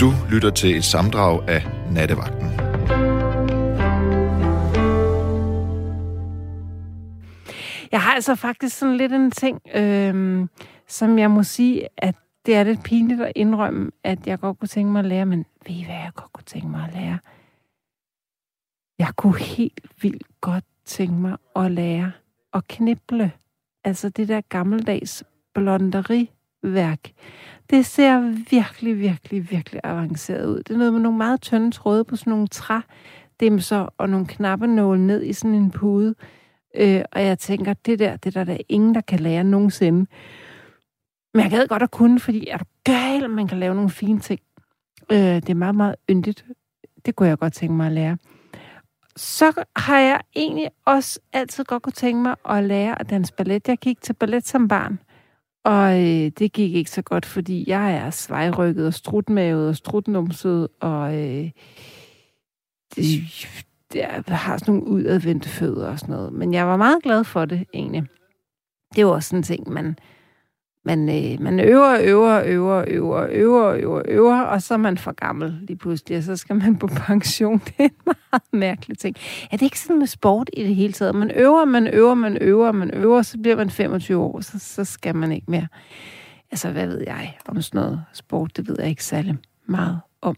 Du lytter til et samdrag af Nattevagten. Jeg har altså faktisk sådan lidt en ting, øh, som jeg må sige, at det er lidt pinligt at indrømme, at jeg godt kunne tænke mig at lære, men ved I, hvad jeg godt kunne tænke mig at lære? Jeg kunne helt vildt godt tænke mig at lære at knible. Altså det der gammeldags blonderi værk. Det ser virkelig, virkelig, virkelig avanceret ud. Det er noget med nogle meget tynde tråde på sådan nogle trædimser og nogle knappenåle ned i sådan en pude. Øh, og jeg tænker, det der, det der, der er ingen, der kan lære nogensinde. Men jeg gad godt at kunne, fordi er du gal, man kan lave nogle fine ting. Øh, det er meget, meget yndigt. Det kunne jeg godt tænke mig at lære. Så har jeg egentlig også altid godt kunne tænke mig at lære at danse ballet. Jeg gik til ballet som barn, og øh, det gik ikke så godt, fordi jeg er svejrykket og strutmavet og strutnumset, og øh, det, jeg har sådan nogle udadvendte fødder og sådan noget. Men jeg var meget glad for det, egentlig. Det var også sådan en ting, man man, øh, man øver, øver, øver, øver, øver, øver, øver, og så er man for gammel lige pludselig, og så skal man på pension. Det er en meget mærkelig ting. Er det ikke sådan med sport i det hele taget? Man øver, man øver, man øver, man øver, så bliver man 25 år, så, så skal man ikke mere. Altså, hvad ved jeg om sådan noget sport? Det ved jeg ikke særlig meget om.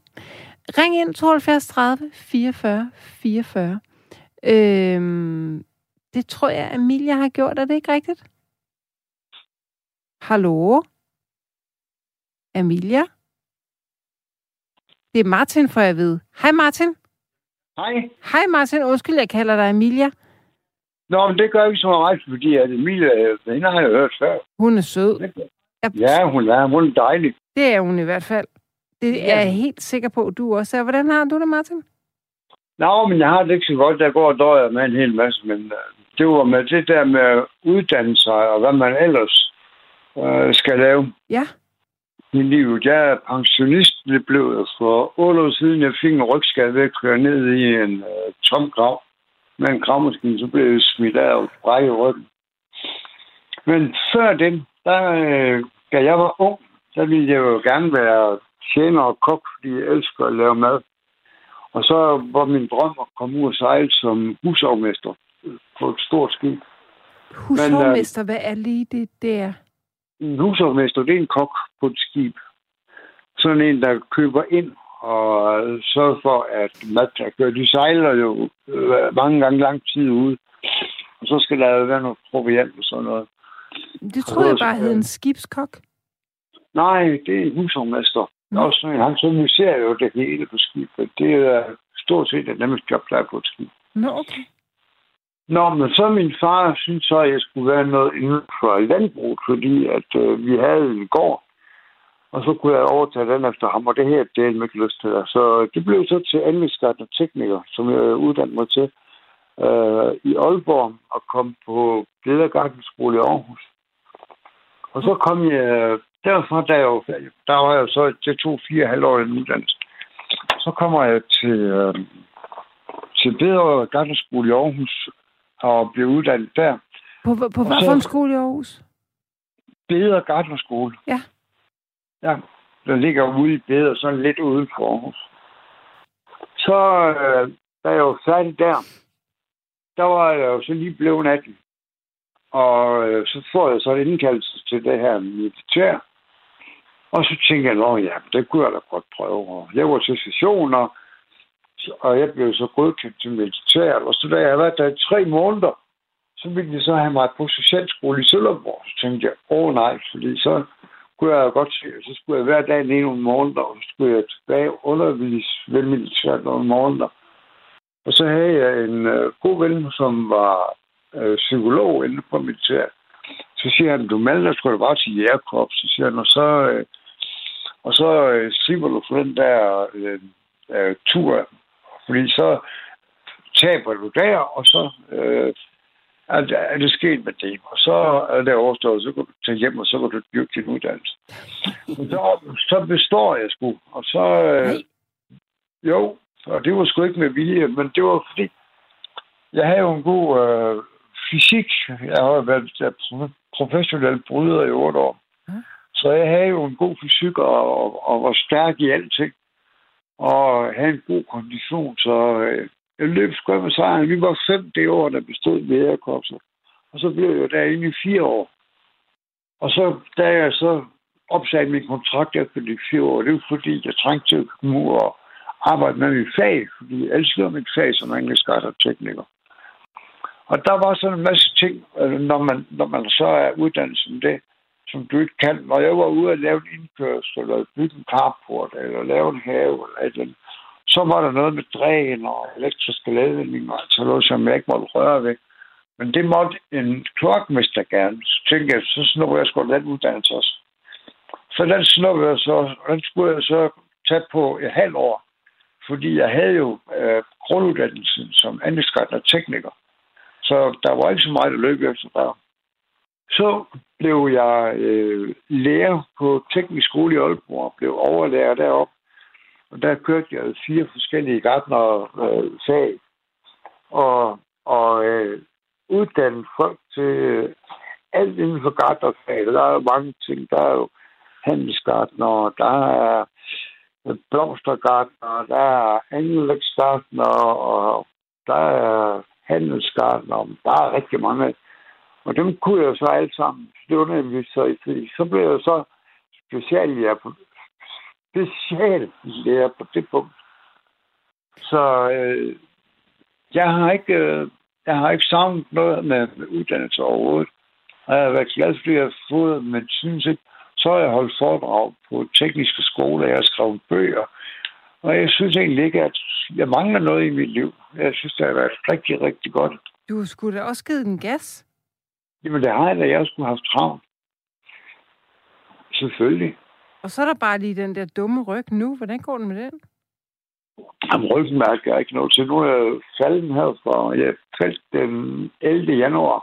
Ring ind 72 30 44 44. Øhm, det tror jeg, Emilia har gjort. Er det ikke rigtigt? Hallo? Emilia? Det er Martin, for jeg ved. Hej Martin. Hej. Hej Martin. Undskyld, jeg kalder dig Emilia. Nå, men det gør ikke så meget, fordi at Emilia, hende har jeg hørt før. Hun er sød. Ja, hun er, hun er dejlig. Det er hun i hvert fald. Det Ja. er jeg helt sikker på, du også er. Hvordan har du det, Martin? Nå, men jeg har det ikke så godt. Der går og døjer med en hel masse, men øh, det var med det der med at uddanne sig, og hvad man ellers øh, skal lave Ja. i livet. Jeg er pensionist, det blev for otte år siden. Jeg fik en rygskade ved at køre ned i en øh, tom grav med en gravmaskine, så blev jeg smidt af og brækket ryggen. Men før den, der, øh, da jeg var ung, der ville jeg jo gerne være tjener og kok, fordi jeg elsker at lave mad. Og så var min drøm at komme ud og sejle som husovmester på et stort skib. Hushovmester, hvad er lige det der? En husovmester, det er en kok på et skib. Sådan en, der køber ind og sørger for, at mad er kørt. De sejler jo øh, mange gange lang tid ude. Og så skal der være noget proviant og sådan noget. Det troede jeg bare hed en skibskok. Nej, det er en husovmester. Mm. Også han servicerer jo det hele på skibet. Det er stort set det nemmeste job, der er på et skib. Nå, okay. Nå, men så min far synes så, at jeg skulle være noget inden for landbrug, fordi at øh, vi havde en gård, og så kunne jeg overtage den efter ham, og det her, det er jeg ikke lyst til. Så det blev så til anlægsgart og tekniker, som jeg uddannede mig til øh, i Aalborg, og kom på Ledergardenskole i Aarhus. Og så kom jeg derfra, der, jeg var, færdig. der var jeg så, det tog fire halvårige uddannelse. Så kommer jeg til, øh, til Bedre Gardenskole i Aarhus, og blev uddannet der. På, på, på hvad for en skole i Aarhus? Bedre Gartnerskole. Ja. Ja, der ligger ude i Bedre, sådan lidt uden for Aarhus. Så, øh, da jeg var færdig der, der var jeg jo så lige blevet 18. Og øh, så får jeg så en indkaldelse til det her militær. Og så tænkte jeg, nå ja, det kunne jeg da godt prøve. Og jeg var til session, og, jeg blev så godkendt til militæret. Og så da jeg var der i tre måneder, så ville de så have mig på socialskole i Sønderborg. Så tænkte jeg, åh nej, fordi så kunne jeg godt se, så skulle jeg hver dag ned nogle måneder, og så skulle jeg tilbage og undervise ved militæret nogle måneder. Og så havde jeg en øh, god ven, som var øh, psykolog inde på militæret. Så siger han, du melder skulle bare til jægerkorps. Så siger han, og så, øh, og så øh, slipper du for den der øh, øh, tur. Fordi så taber du der, og så øh, er, det, er det sket med det. Og så er det overstået, så kan du tage hjem, og så kan du dyrke din uddannelse. Og så, så består jeg sgu. Og så... Øh, jo, og det var sgu ikke med vilje, men det var fordi, jeg havde jo en god øh, fysik. Jeg har jo været øh, pro- professionel bryder i otte år. Så jeg havde jo en god fysik og, og, og var stærk i alting og have en god kondition. Så øh, jeg løb sgu med sejren. Vi var fem det år, der bestod ved ærekopser. Og så blev jeg derinde i fire år. Og så, da jeg så opsagde min kontrakt efter de fire år, det var fordi, jeg trængte til at komme ud og arbejde med mit fag, fordi jeg elsker mit fag som engelsk og tekniker. Og der var sådan en masse ting, øh, når man, når man så er uddannet som det, som du ikke kan. Når jeg var ude og lave en indkørsel, eller bygge en carport, eller lave en have, eller et eller andet, så var der noget med dræn og elektriske ledninger, altså noget, som jeg ikke måtte røre ved. Men det måtte en kloakmester gerne. Så tænkte jeg, så snupper jeg sgu den uddannelse også. Så den snuppede jeg så, den skulle jeg så tage på et halvt år. Fordi jeg havde jo øh, grunduddannelsen som anlægsgartner tekniker. Så der var ikke så meget at løbe efter der. Så blev jeg øh, lærer på teknisk skole i Aalborg og blev overlærer deroppe. Og der kørte jeg fire forskellige gartnerfag. Øh, og og øh, uddannet folk til øh, alt inden for gartnerfaget. Der er jo mange ting. Der er jo handelsgartner, der er øh, blomstergartner, der er anlægsgartner, og der er handelsgartner. Der er rigtig mange. Og dem kunne jeg så alle sammen. Det var nemlig så, så blev jeg så speciallærer på, speciallærer på det punkt. Så øh, jeg har ikke øh, jeg har ikke savnet noget med, med uddannelse overhovedet. Og jeg har været glad for, at jeg har fået, men synes ikke, så har jeg holdt foredrag på tekniske skoler, jeg har skrevet bøger. Og jeg synes egentlig ikke, at jeg mangler noget i mit liv. Jeg synes, det har været rigtig, rigtig godt. Du skulle da også givet den gas? Jamen, det har jeg da. Jeg skulle have haft travlt. Selvfølgelig. Og så er der bare lige den der dumme ryg nu. Hvordan går det med den? Jamen, ryggen mærker jeg ikke noget til. Nu er jeg faldet her for... Jeg faldt den 11. januar.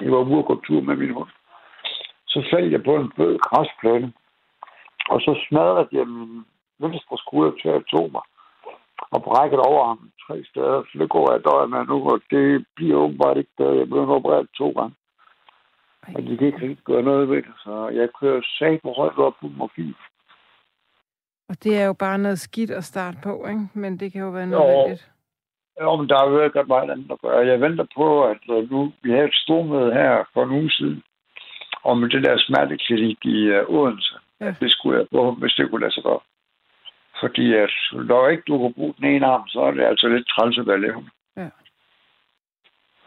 Jeg var ude og gå tur med min hund. Så faldt jeg på en bød græsplæne. Og så smadrede jeg min venstre skulder til at tog mig. Og brækket over ham tre steder. Så det går jeg døje med nu, og det bliver åbenbart ikke bedre. Jeg blev opereret to gange. Og de kan ikke rigtig gøre noget ved det. Så jeg kører sag på højt op på morfin. Og det er jo bare noget skidt at starte på, ikke? Men det kan jo være nødvendigt. Jo, men der er jo ikke meget andet at gøre. Jeg venter på, at øh, nu, vi har et stormøde her for en uge siden, om det der smerteklinik i uh, Odense. Ja. Det skulle jeg på, hvis det kunne lade sig gøre. Fordi at, når ikke du kan bruge den ene arm, så er det altså lidt træls at være levende. Ja.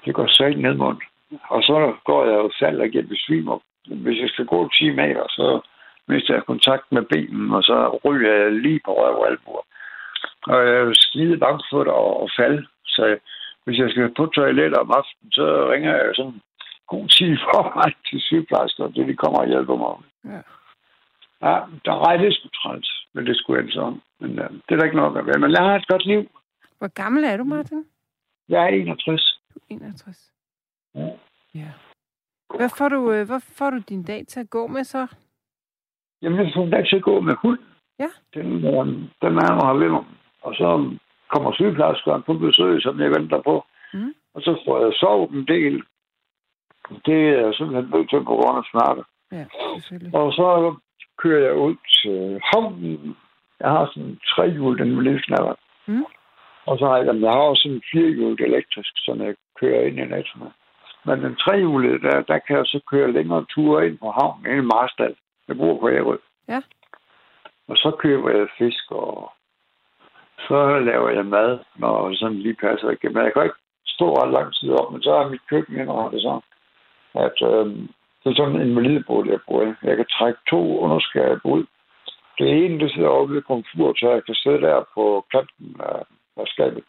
Det går selv ned mod. Og så går jeg jo selv og giver besvimer. Hvis jeg skal gå 10 meter, så mister jeg kontakt med benen, og så ryger jeg lige på røv og albuer. Og jeg er skide bange for det og falde. Så hvis jeg skal på toilet om aftenen, så ringer jeg sådan god tid for mig til sygeplejersker, det de kommer og hjælper mig. Ja. Ja, der er det sgu træls, men det skulle ende sådan. Men uh, det er der ikke nok at være. Men jeg har et godt liv. Hvor gammel er du, Martin? Jeg er 61. Du er 61. Ja. Ja. Hvad får du, øh, hvad får du din dag til at gå med så? Jamen, jeg får en dag til at gå med hund. Ja. Den, øh, den er her ved mig. Og så kommer sygeplejerskeren på besøg, som jeg venter på. Mm. Og så får jeg sovet en del. Det er simpelthen nødt til på grund af smerte. Ja. Og så kører jeg ud til havnen. Jeg har sådan en trehjul, den livsnatter. Mm. Og så har jeg, jeg har også sådan en firehjulet elektrisk, som jeg kører ind i med. Men den trehjulede, der, der kan jeg så køre længere ture ind på havnen, ind i Marstal. Jeg bor på Ærø. Ja. Og så køber jeg fisk, og så laver jeg mad, når sådan lige passer ikke. Men jeg kan ikke stå ret lang tid op, men så er mit køkken indrettet sådan, at øhm, det er sådan en validebolig, jeg i. Jeg kan trække to underskab ud. Det ene, det sidder oppe ved komfur, så jeg kan sidde der på kanten af, af skabet.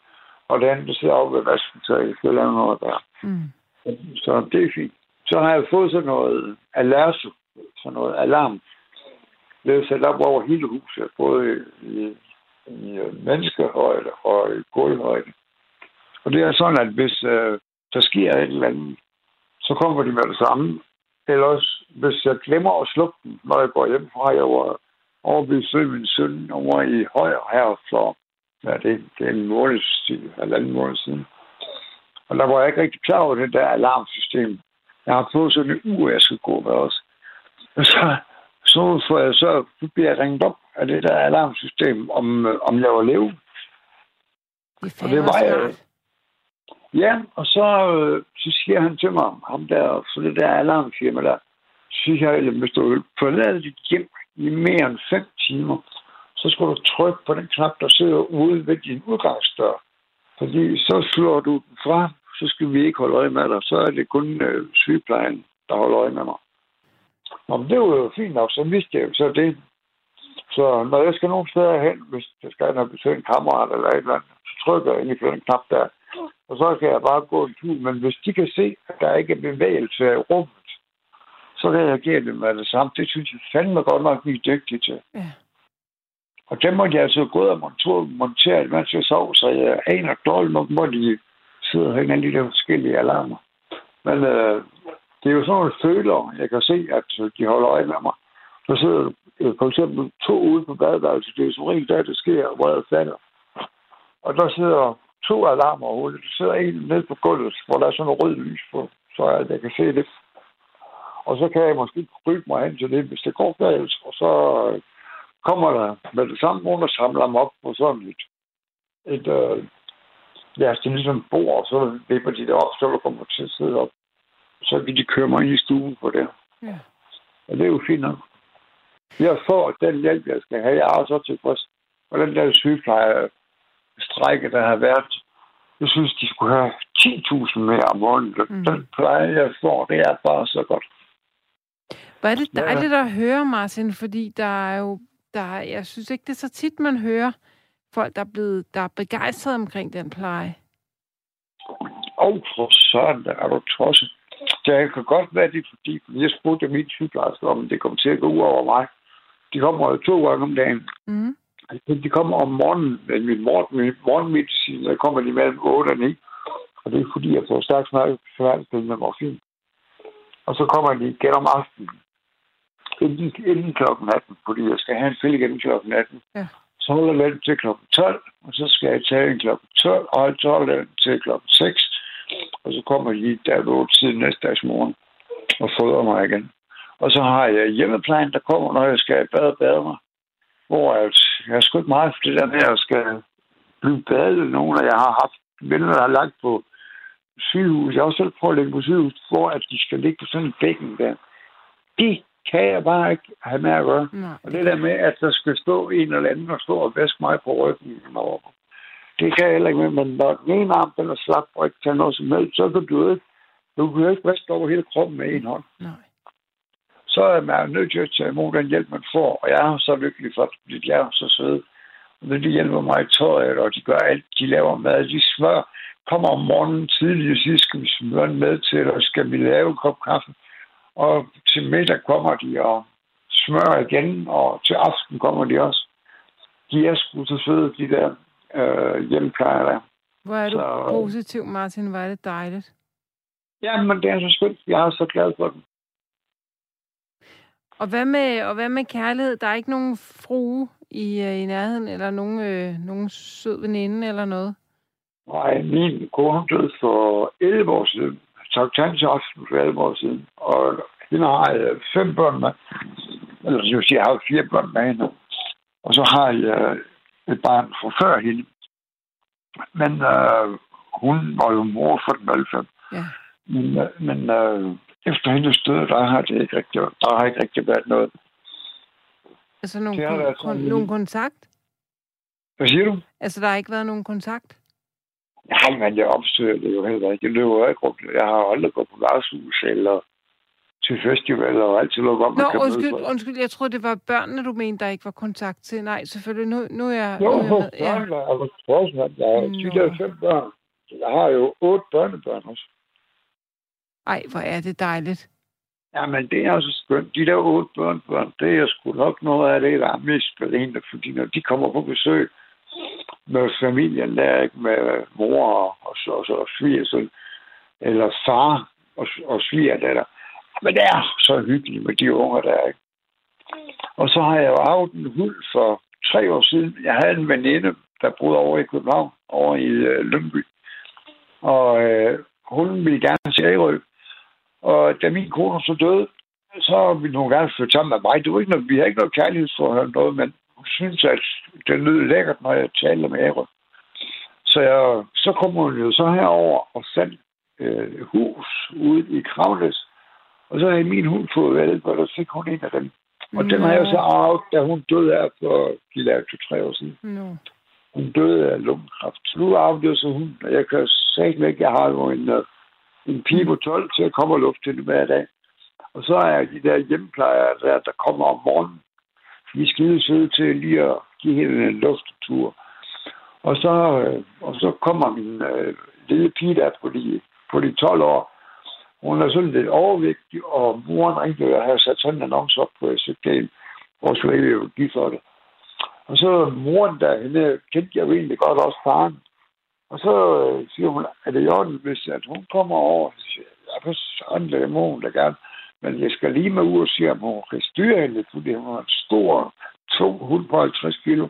Og det andet, det sidder oppe ved vasken, så jeg kan lave noget der. Mm. Så det er fint. Så har jeg fået sådan noget alerso, sådan noget alarm. Det er sat op over hele huset, både i, i menneskehøjde og i gulvhøjde. Og det er sådan, at hvis øh, der sker et eller andet, så kommer de med det samme. Ellers, hvis jeg glemmer at slukke den, når jeg går hjem fra, jeg var over besøg min søn over i højre her for, ja, det, det er en måned, eller anden måned siden. Og der var jeg ikke rigtig klar over det der alarmsystem. Jeg har fået sådan en ur, jeg skal gå med også. Og så, så, får jeg, så bliver jeg ringet op af det der alarmsystem, om, øh, om jeg var leve. Det Og det var jeg. Ja, og så, øh, så siger han til mig, ham der, for det der alarmfirma der, så siger jeg, at hvis du forlader dit hjem i mere end 5 timer, så skal du trykke på den knap, der sidder ude ved din udgangsdør. Fordi så slår du den fra, så skal vi ikke holde øje med dig. Så er det kun øh, sygeplejen, der holder øje med mig. Nå, men det var jo fint nok, så vidste jeg så det. Så når jeg skal nogen steder hen, hvis jeg skal have besøge en kammerat eller et eller andet, så trykker jeg ind i den knap der. Og så kan jeg bare gå en tur. Men hvis de kan se, at der ikke er bevægelse i rummet, så reagerer de med det samme. Det synes jeg fandme godt nok, vi er dygtige til. Ja. Og det måtte jeg altså gå ud og montere, montere mens jeg sov, så jeg aner dårligt nok, hvor de sidder herinde alle de der forskellige alarmer. Men øh, det er jo sådan nogle føler, jeg kan se, at de holder øje med mig. Så sidder øh, for eksempel to ude på badeværelset. Det er som regel der, det sker, hvor jeg falder. Og der sidder to alarmer overhovedet. Der sidder en nede på gulvet, hvor der er sådan noget rød lys på, så jeg, kan se det. Og så kan jeg måske krybe mig hen til det, hvis det går galt. Og så kommer der med det samme nogen, der samler dem op på sådan et, et øh, ja, det er ligesom bord, og så vipper de det op, så der kommer til at sidde op. Så kan de køre mig ind i stuen på det. Ja. Og det er jo fint nok. Jeg får den hjælp, jeg skal have. Jeg er også tilfreds. Og den der sygeplejerstrække, der har været, jeg synes, de skulle have 10.000 mere om måneden. Mm. Den pleje, jeg får, det er bare så godt. Hvor er det Ja. dejligt at høre, Martin, fordi der er jo, der, er- jeg synes ikke, det er så tit, man hører folk, der er, blevet, der er begejstrede omkring den pleje. Og for sådan, er du tosset. Det kan godt være, det er fordi, jeg spurgte min sygeplejerske om, det kommer til at gå ud over mig. De kommer jo to gange om dagen. Mm. De kommer om morgenen, men min, morgen, morgenmedicin, der kommer de mellem 8 og 9. Og det er fordi, jeg får stærkt smertestillende med morfin. Og så kommer de igen om aftenen. Inden, inden klokken 18, fordi jeg skal have en fælde igen klokken 18. Ja. Så holder jeg den til klokken 12, og så skal jeg tage en klokken 12, og så holder jeg den til klokken 6. Og så kommer de der ved 8 tiden næste dags morgen og fodrer mig igen. Og så har jeg hjemmeplejen, der kommer, når jeg skal bade og bade mig. Hvor jeg, jeg er sgu ikke meget for det der med, at jeg skal blive badet. Nogle af jer har haft venner, der har lagt på sygehus. Jeg har også selv prøvet at ligge på sygehus, hvor at de skal ligge på sådan en bækken der. Det kan jeg bare ikke have med at gøre. Nej. Og det der med, at der skal stå en eller anden og stå og vaske mig på ryggen, og det kan jeg heller ikke med. Men når den ene arm den er slap og ikke tage noget som helst, så kan du ikke, du kan ikke vaske over hele kroppen med en hånd. Nej. Så er man jo nødt til at tage imod den hjælp, man får. Og jeg er så lykkelig for, at jeg er så søde. Og de hjælper mig i tøjet, og de gør alt. De laver mad, de smør. Kommer om morgenen tidligt og siger, skal vi smøre en med til, eller skal vi lave en kop kaffe? Og til middag kommer de og smører igen, og til aften kommer de også. De er sgu så søde, de der øh, hjemmeplejere der. Hvor er du Så- positiv, Martin. Hvor er det dejligt. Ja, men det er så skønt. Jeg er så glad for dem. Og hvad med, og hvad med kærlighed? Der er ikke nogen frue i, øh, i nærheden, eller nogen, øh, nogen sød veninde eller noget? Nej, min kone døde for 11 år siden. Så til aften for 11 år siden. Og hende har jeg fem børn med. Eller det vil sige, jeg har fire børn med hende. Og så har jeg et barn fra før hende. Men øh, hun var jo mor for den alle fem. Ja. Men, øh, men øh, efter hendes død, der har det ikke rigtig, der har ikke rigtig været noget. Altså nogen, kon- været kon- nogen kontakt? Hvad siger du? Altså, der har ikke været nogen kontakt? Nej, men jeg opsøger det jo heller ikke. Jeg løber ikke rundt. Jeg har aldrig gået på værtshus eller til festivaler og altid lukket op. Nå, kan møde undskyld, undskyld. Jeg troede, det var børnene, du mente, der ikke var kontakt til. Nej, selvfølgelig. Nu, nu er jeg, Jo, nu er jeg med. Ja. børn, ja. altså, trods alt, jeg har fem børn. Jeg har jo otte børnebørn også. Ej, hvor er det dejligt. Jamen, det er også skønt. De der otte børnebørn, det er sgu nok noget af det, der er mest spændende, fordi når de kommer på besøg med familien der, ikke med mor og, og, så, og, så, og svigersøn, eller far og, og svigerdatter. Men det er så hyggeligt med de unger der, ikke? Og så har jeg jo arvet en hund for tre år siden. Jeg havde en veninde, der boede over i København, over i øh, Lønby. Og øh, hun ville gerne til Ærø. Og da min kone så døde, så ville hun gerne flytte sammen med mig. Det var ikke noget, vi havde ikke noget kærlighedsforhold noget, men hun synes, at det lød lækkert, når jeg talte med Ærø. Så, jeg, så kommer hun jo så herover og fandt øh, hus ude i Kravles. Og så har min hund fået valgt, og der fik hun en af dem. Og den har jeg så arvet, da hun døde her for de lavede to-tre år siden. No. Hun døde af lungekræft. Så nu arvede jeg så hun, og jeg kan sige ikke, jeg har jo en, øh, en pige på 12 til at komme og lufte hende hver dag. Og så er de der hjemmeplejere, der, der kommer om morgenen. Vi er skide søde til lige at give hende en luftetur. Og så, øh, og så kommer min øh, lille pige der på de, på de 12 år. Hun er sådan lidt overvægtig, og moren ringte og havde sat sådan en annonce op på SFG, Og så ville jo give for det. Og så moren der, hende kendte jeg jo egentlig godt også faren. Og så øh, siger hun, at det i orden, hvis at hun kommer over. Så siger jeg, for sådan det må hun da gerne. Men jeg skal lige med ud og sige, om hun kan styre hende, fordi hun har en stor, tung hund på 50 kilo,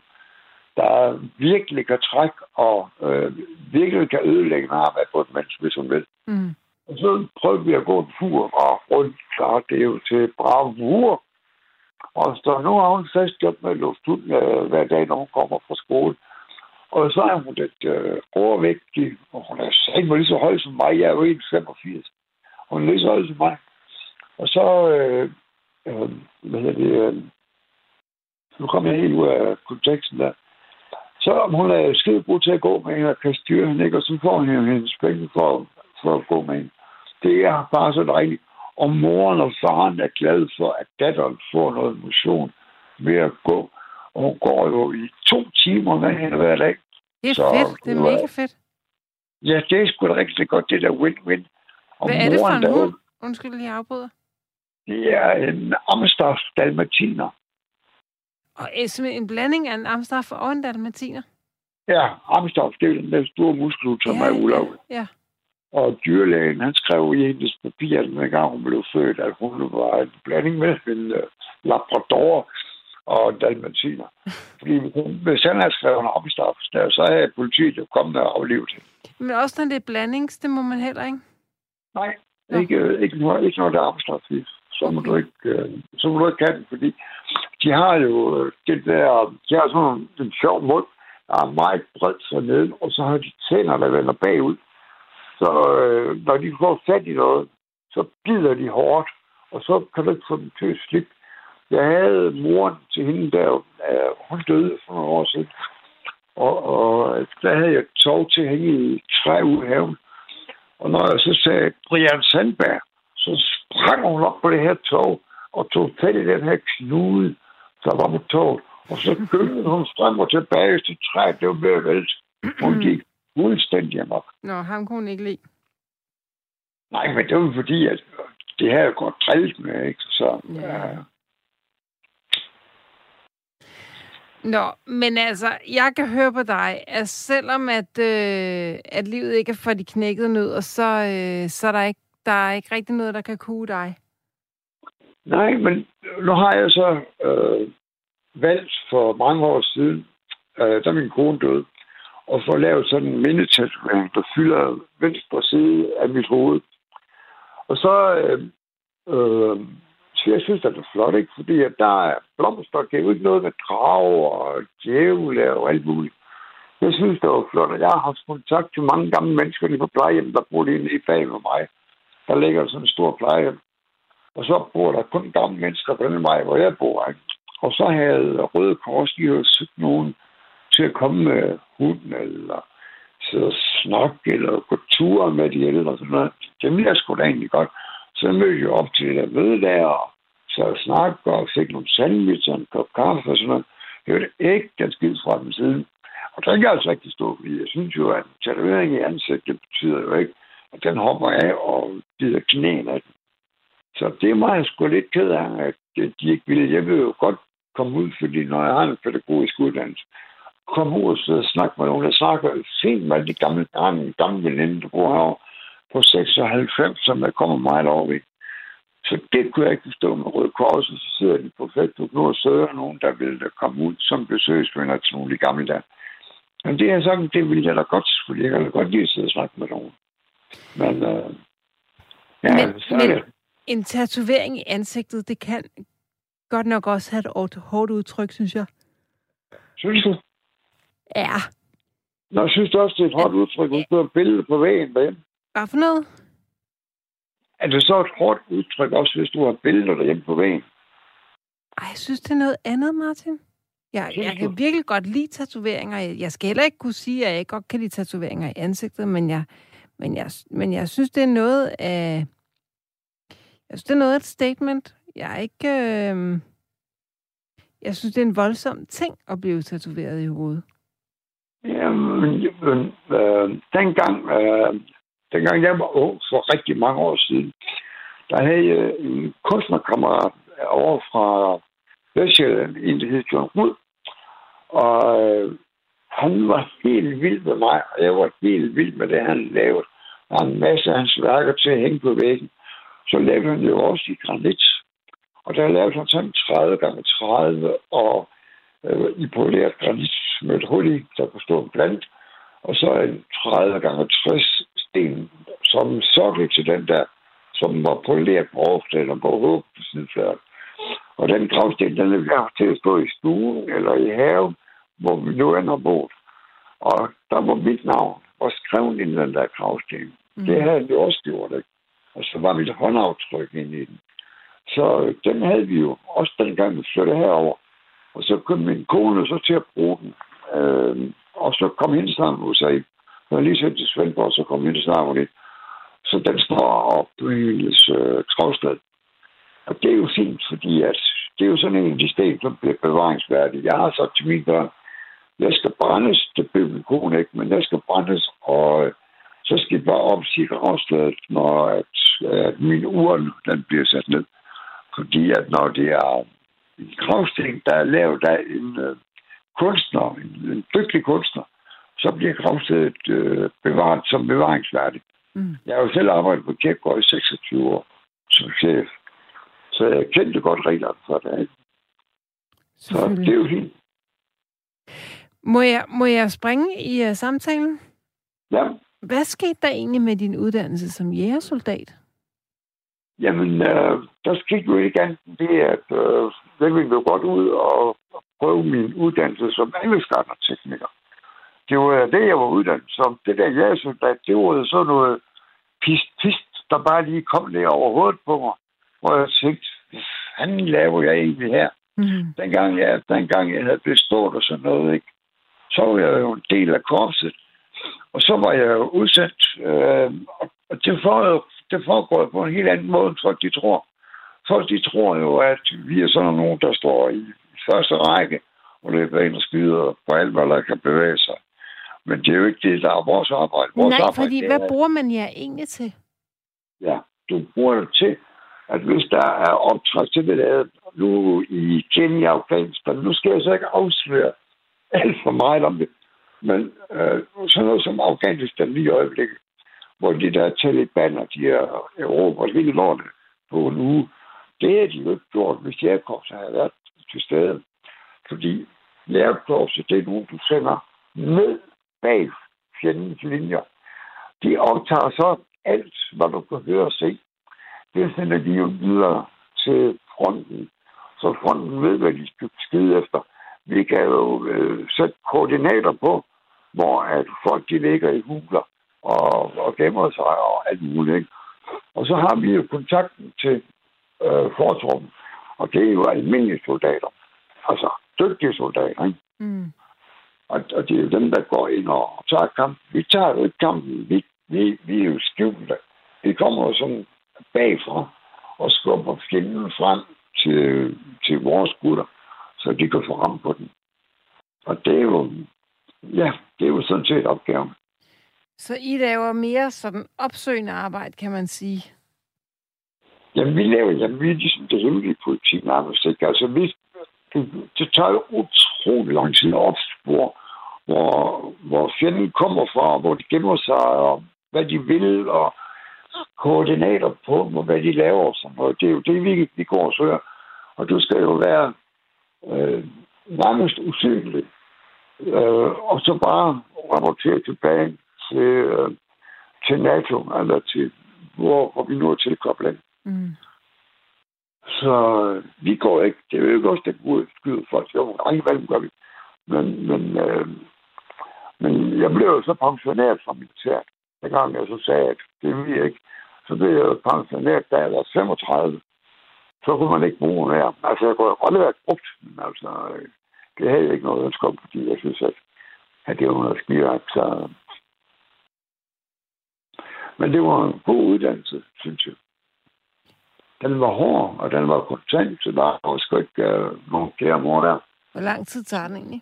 der virkelig kan trække og øh, virkelig kan ødelægge en af på et menneske, hvis hun vil. Mm. Og så prøvede vi at gå en tur og rundt, så det er jo til brave uger. Og så nu har hun fast job med at luft ud øh, hver dag, når hun kommer fra skole. Og så er hun lidt øh, overvægtig, og hun er sagt lige så høj som mig. Jeg er jo 1,85. Hun er lige så høj som mig. Og så, øh, øh, hvad hedder det, øh, nu kommer jeg helt ud af konteksten der. Så om hun er skide god til at gå med hende og kan styre hende, ikke? og så får hun hendes penge for, for at gå med hende. Det er bare så dejligt. Og moren og faren er glade for, at datteren får noget motion ved at gå. Og hun går jo i to timer med hende hver dag. Det er Så, fedt. Det er mega fedt. Ja, det er sgu da rigtig godt, det der win-win. Og Hvad er det for en hund? Undskyld, lige afbryder. Det er en Amstaff dalmatiner. Og øh, en blanding af en amstaff og en dalmatiner. Ja, Amstaff, det er den der store muskel, som Ja, er ulovlig. Ja. Og dyrlægen, han skrev i hendes papir, den gang hun blev født, at hun var en blanding med en uh, labrador og dalmatiner. Fordi hvis han havde skrevet en Amstaff, der, så havde politiet jo kommet og aflevet hende. Men også når det er blandings, det må man heller ikke. Nej, Nå. ikke, ikke, noget, ikke noget, der er i. Så må du ikke, øh, så må du ikke have den, fordi de har jo øh, det der, de har sådan en, en sjov mund, der er meget bredt så nede, og så har de tænder, der vender bagud. Så øh, når de får fat i noget, så bider de hårdt, og så kan du ikke få dem til at slippe. Jeg havde moren til hende der, hun døde for nogle år siden, og, og der havde jeg tog til hænge i ude i haven. Og når jeg så sagde Brian Sandberg, så sprang hun op på det her tog og tog fat i den her knude, der var på toget. Og så gyngede hun frem og tilbage til træet. Det var ved at vælte. Hun gik fuldstændig amok. Nå, ham kunne hun ikke lide. Nej, men det var fordi, at det her godt drillet med, ikke? Så, Ja. ja. Nå, men altså, jeg kan høre på dig, at selvom at, øh, at livet ikke er for de knækkede nødder, så, øh, så er der ikke, der er ikke rigtig noget, der kan kue dig. Nej, men nu har jeg så øh, valgt for mange år siden, øh, da min kone døde, at få lavet sådan en mindetatovering, der fylder venstre side af mit hoved. Og så, øh, øh, så jeg synes, at det er flot, ikke? Fordi at der er blomster, det er jo ikke noget med drag og djævle og alt muligt. Jeg synes, det var flot, og jeg har haft kontakt til mange gamle mennesker lige på plejehjem, der bor lige i bag med mig. Der ligger sådan en stor plejehjem. Og så bor der kun gamle mennesker på den vej, hvor jeg bor. Ikke? Og så havde Røde Kors lige jo søgt nogen til at komme med hunden, eller sidde og snakke, eller gå ture med de ældre og sådan noget. Det ville jeg sgu da egentlig godt. Så mødte jeg op til det der møde der, og så snakkede og fik nogle sandwich og en kop kaffe og sådan noget. Jeg hørte ikke den skid fra den siden. Og der kan jeg altså rigtig stå, fordi jeg synes jo, at tatovering i ansigtet betyder jo ikke, at den hopper af og bider knæene af den. Så det er mig sgu lidt ked af, at de ikke ville. Jeg vil jo godt komme ud, fordi når jeg har en pædagogisk uddannelse, kom ud og snakke med nogen. der snakker fint med de gamle, jeg har en gammel veninde, der bor herovre på 96, som jeg kommer meget over ved. Så det kunne jeg ikke forstå med Røde Kors, så sidder de på Facebook nu og søger nogen, der vil der komme ud som besøgsvenner til nogle af de gamle der. Men det er sådan, det vil jeg da godt, fordi jeg kan da godt lide at sidde og snakke med nogen. Men, øh, ja, Men- så er men- det. En tatovering i ansigtet, det kan godt nok også have et hårdt- udtryk, synes jeg. Synes du? Ja. Nå, synes du også, det er et hårdt udtryk, har et billede på væggen derhjemme? Hvad for noget? Er det så et hårdt udtryk også, hvis du har billeder derhjemme på væggen? Ej, jeg synes, det er noget andet, Martin. Jeg, jeg kan virkelig godt lide tatoveringer. Jeg skal heller ikke kunne sige, at jeg ikke godt kan lide tatoveringer i ansigtet, men jeg, men jeg, men jeg synes, det er noget af... Jeg synes, det er noget af et statement. Jeg er ikke... Øh, jeg synes, det er en voldsom ting at blive tatoveret i hovedet. Jamen øh, dengang, øh, dengang jeg var ung, for rigtig mange år siden, der havde jeg en kunstnerkammerat over fra Vestjylland, en der hed John Rud. Og øh, han var helt vild med mig, og jeg var helt vild med det, han lavede. Der er en masse af hans værker til at hænge på væggen. Så lavede han jo også i granit. Og der lavede han sådan 30 gange 30 og øh, i poleret granit med et hul i, der kunne stå en plant. Og så en 30 gange 60 sten som sokkel til den der, som var poleret på overfladen og på hovedet. Og den gravsten, den er værd til at stå i stuen eller i haven, hvor vi nu end har boet. Og der var mit navn og skrevet ind i den der gravsten. Mm. Det havde vi også gjort, ikke? Og så var mit håndaftryk ind i den. Så øh, den havde vi jo også dengang, vi flyttede herover. Og så kom min kone så til at bruge den. Øh, og så kom hendes hos sig. Jeg var lige sendt til Svendborg, så kom vi hendes navn lidt. Så den står op på hendes øh, gravsted. Og det er jo fint, fordi at det er jo sådan en af de sten, som bliver bevaringsværdige. Jeg har sagt til mine børn, jeg skal brændes, det blev min kone ikke, men jeg skal brændes, og øh, så skal jeg bare opsige gravstedet, når at, at min urne, den bliver sat ned. Fordi at når det er en gravsten, der er lavet af en øh, kunstner, en, en dygtig kunstner, så bliver gravstedet øh, bevaret som bevaringsværdigt. Mm. Jeg har jo selv arbejdet på kirkegård i 26 år som chef. Så jeg kendte godt reglerne for det. ikke? Så det er jo fint. Må jeg, må jeg springe i uh, samtalen? Ja. Hvad skete der egentlig med din uddannelse som jægersoldat? Jamen, øh, der skete jo ikke andet det, at øh, jeg ville jo godt ud og prøve min uddannelse som anlægsgartnertekniker. Det var det, jeg var uddannet som. Det der jægersoldat, det var sådan noget pist-pist, der bare lige kom der over hovedet på mig. Hvor jeg tænkte, hvad fanden laver jeg egentlig her? Mm. dengang jeg, dengang jeg havde bestået og sådan noget, ikke? så var jeg jo en del af korpset. Og så var jeg jo udsat, øh, og det, for, det foregår på en helt anden måde, end folk de tror. Folk de tror jo, at vi er sådan nogen, der står i første række, og løber ind og skyder på alt, hvad der kan bevæge sig. Men det er jo ikke det, der er vores arbejde. Vores Nej, arbejde, fordi hvad er- bruger man jer egentlig til? Ja, du bruger det til, at hvis der er optræk til det, nu i Kenya og Afghanistan, nu skal jeg så ikke afsløre alt for meget om det, men øh, sådan noget som Afghanistan lige i øjeblikket, hvor de der talibaner, de er Europa hele lortet på en uge, det har de jo ikke gjort, hvis Jægerkorps havde været til stede. Fordi Jægerkorps, det er nogen, du sender ned bag fjendens linjer. De optager så alt, hvad du kan høre og se. Det sender de jo videre til fronten, så fronten ved, hvad de skal skide efter. Vi kan jo øh, sætte koordinater på, hvor at folk de ligger i huler og, og gemmer sig og alt muligt. Ikke? Og så har vi jo kontakten til øh, fortruppen, og det er jo almindelige soldater. Altså dygtige soldater, ikke? Mm. Og, og det er jo dem, der går ind og tager kampen. Vi tager jo ikke kampen. Vi, vi, vi er jo skjulte. Vi kommer jo sådan bagfra og skubber fjenden frem til, til vores gutter, så de kan få ramt på den. Og det er jo, ja, det er jo sådan set opgaven. Så I laver mere sådan opsøgende arbejde, kan man sige. Jamen, vi laver, jamen, vi er ligesom det hemmelige politi nærmest, ikke? Altså, vi, det, det tager jo utrolig lang tid at opspore, hvor, hvor fjenden kommer fra, hvor de gemmer sig, og hvad de vil, og koordinater på, hvor- hvad de laver og sådan noget. Det er jo det, vi, vi går og søger. Og du skal jo være øh, nærmest usynlig. Øh, og så bare rapportere tilbage til, øh, til NATO, eller til, hvor, hvor vi nu er tilkoblet. Mm. Så øh, vi går ikke. Det er jo ikke også, det burde skyde folk. Jo, nej, hvad gør vi? Men, men, øh, men jeg blev jo så pensioneret fra militæret. Den gang jeg så sagde, at det vil jeg ikke. Så blev jeg pensioneret, da jeg var 35. Så kunne man ikke bruge mere. Altså, jeg kunne godt have været brugt, men altså, øh, det havde jeg ikke noget ønske om, fordi jeg synes, at, at det var noget skidt. Så... Men det var en god uddannelse, synes jeg. Den var hård, og den var kontant, så der var sgu ikke uh, nogen flere mor der. Hvor lang tid tager den egentlig?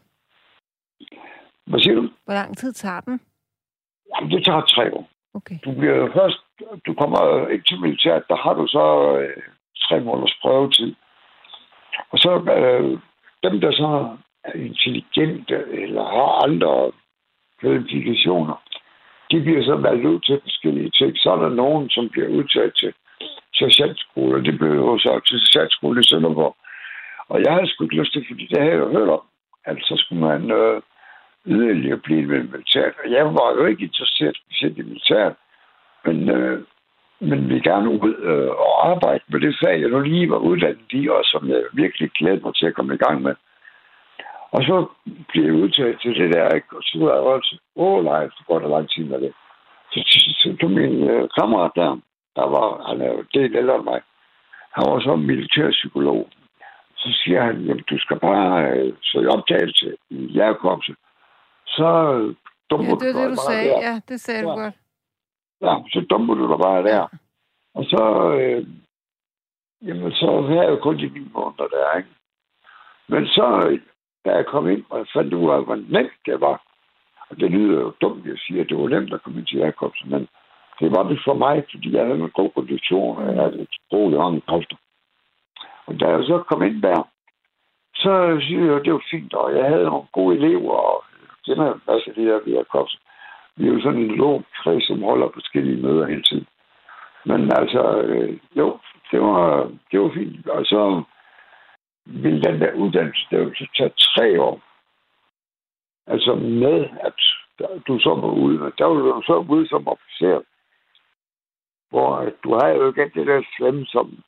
Hvad siger du? Hvor lang tid tager den? Jamen, det tager tre år. Okay. Du bliver først, du kommer ikke til militæret, der har du så øh, tre måneders prøvetid. Og så øh, dem, der så er intelligente eller har andre kvalifikationer, de bliver så valgt ud til forskellige ting. Så er der nogen, som bliver udtaget til sergeantskole, det blev jo så til sergeantskole i Sønderborg. Og jeg havde sgu ikke lyst til, fordi det havde jeg jo hørt om, Altså skulle man øh, yderligere blive med militæret. Og jeg var jo ikke interesseret specielt i militæret, men, øh, men vi gerne ud øh, og arbejde med det fag, jeg nu lige var uddannet i, og som jeg virkelig glæder mig til at komme i gang med. Og så blev jeg udtaget til det der, ikke? og så var jeg også, åh nej, så går der lang tid med det. Så, så, så tog min øh, kammerat der, der var, han er jo del ældre end mig, han var så militærpsykolog. Så siger han, jamen du skal bare øh, søge optagelse i Jærkorpset. Så øh, dumper Ja, det var det, du sagde. der. Ja, det sagde du Ja. godt. Ja, så dumper du dig bare der. Og så, øh, jamen, så havde jeg jo kun de ni måneder der, ikke? Men så, øh, da jeg kom ind, og jeg fandt ud af, hvor nemt det var, og det lyder jo dumt, at jeg siger, at det var nemt at komme ind til Jacobs, men det var det for mig, fordi jeg havde en god kondition, og jeg havde et sprogligt ånd kræfter. Og da jeg så kom ind der, så synes jeg, at det var fint, og jeg havde nogle gode elever, og jeg kender en masse af de her har kops. Vi er jo sådan en lån kreds, som holder forskellige møder hele tiden. Men altså, øh, jo, det var, det var fint. Og så ville den der uddannelse, det ville så tage tre år. Altså med, at du så var ude. Der var du så ude som officer. Hvor du har jo ikke det der slemme, som,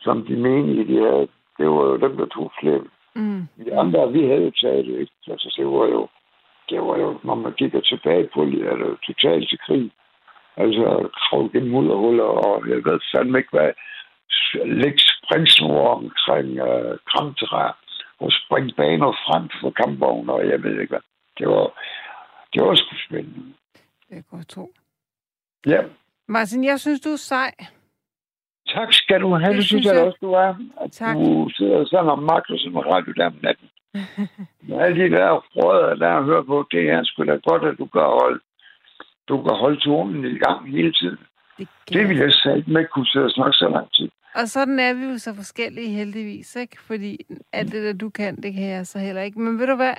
som de menige, de havde. Det var jo dem, der tog slemme. Mm. De andre, vi havde jo taget det, ikke? Altså, det var jo, det var jo, når man kigger tilbage på det, er det jo totalt til krig. Altså, kravle gennem mulderhuller, og jeg ved fandme ikke, hvad lægge springsnore omkring øh, kramtræer, og springe baner frem for kampvogner, og jeg ved ikke hvad. Det var, det var sgu spændende. Det er godt tro. Ja, Martin, jeg synes, du er sej. Tak skal du have. Det Det, synes jeg, jeg. også, du er. At Tak. du sidder sådan og magter som radio der om natten. Med alle de der frøder, der er hørt på, det er sgu da godt, at du kan holde, du kan holde tonen i gang hele tiden. Det, Det vil jeg sige ikke kunne sidde og snakke så lang tid. Og sådan er vi jo så forskellige heldigvis, ikke? Fordi alt det, der du kan, det kan jeg så heller ikke. Men ved du hvad,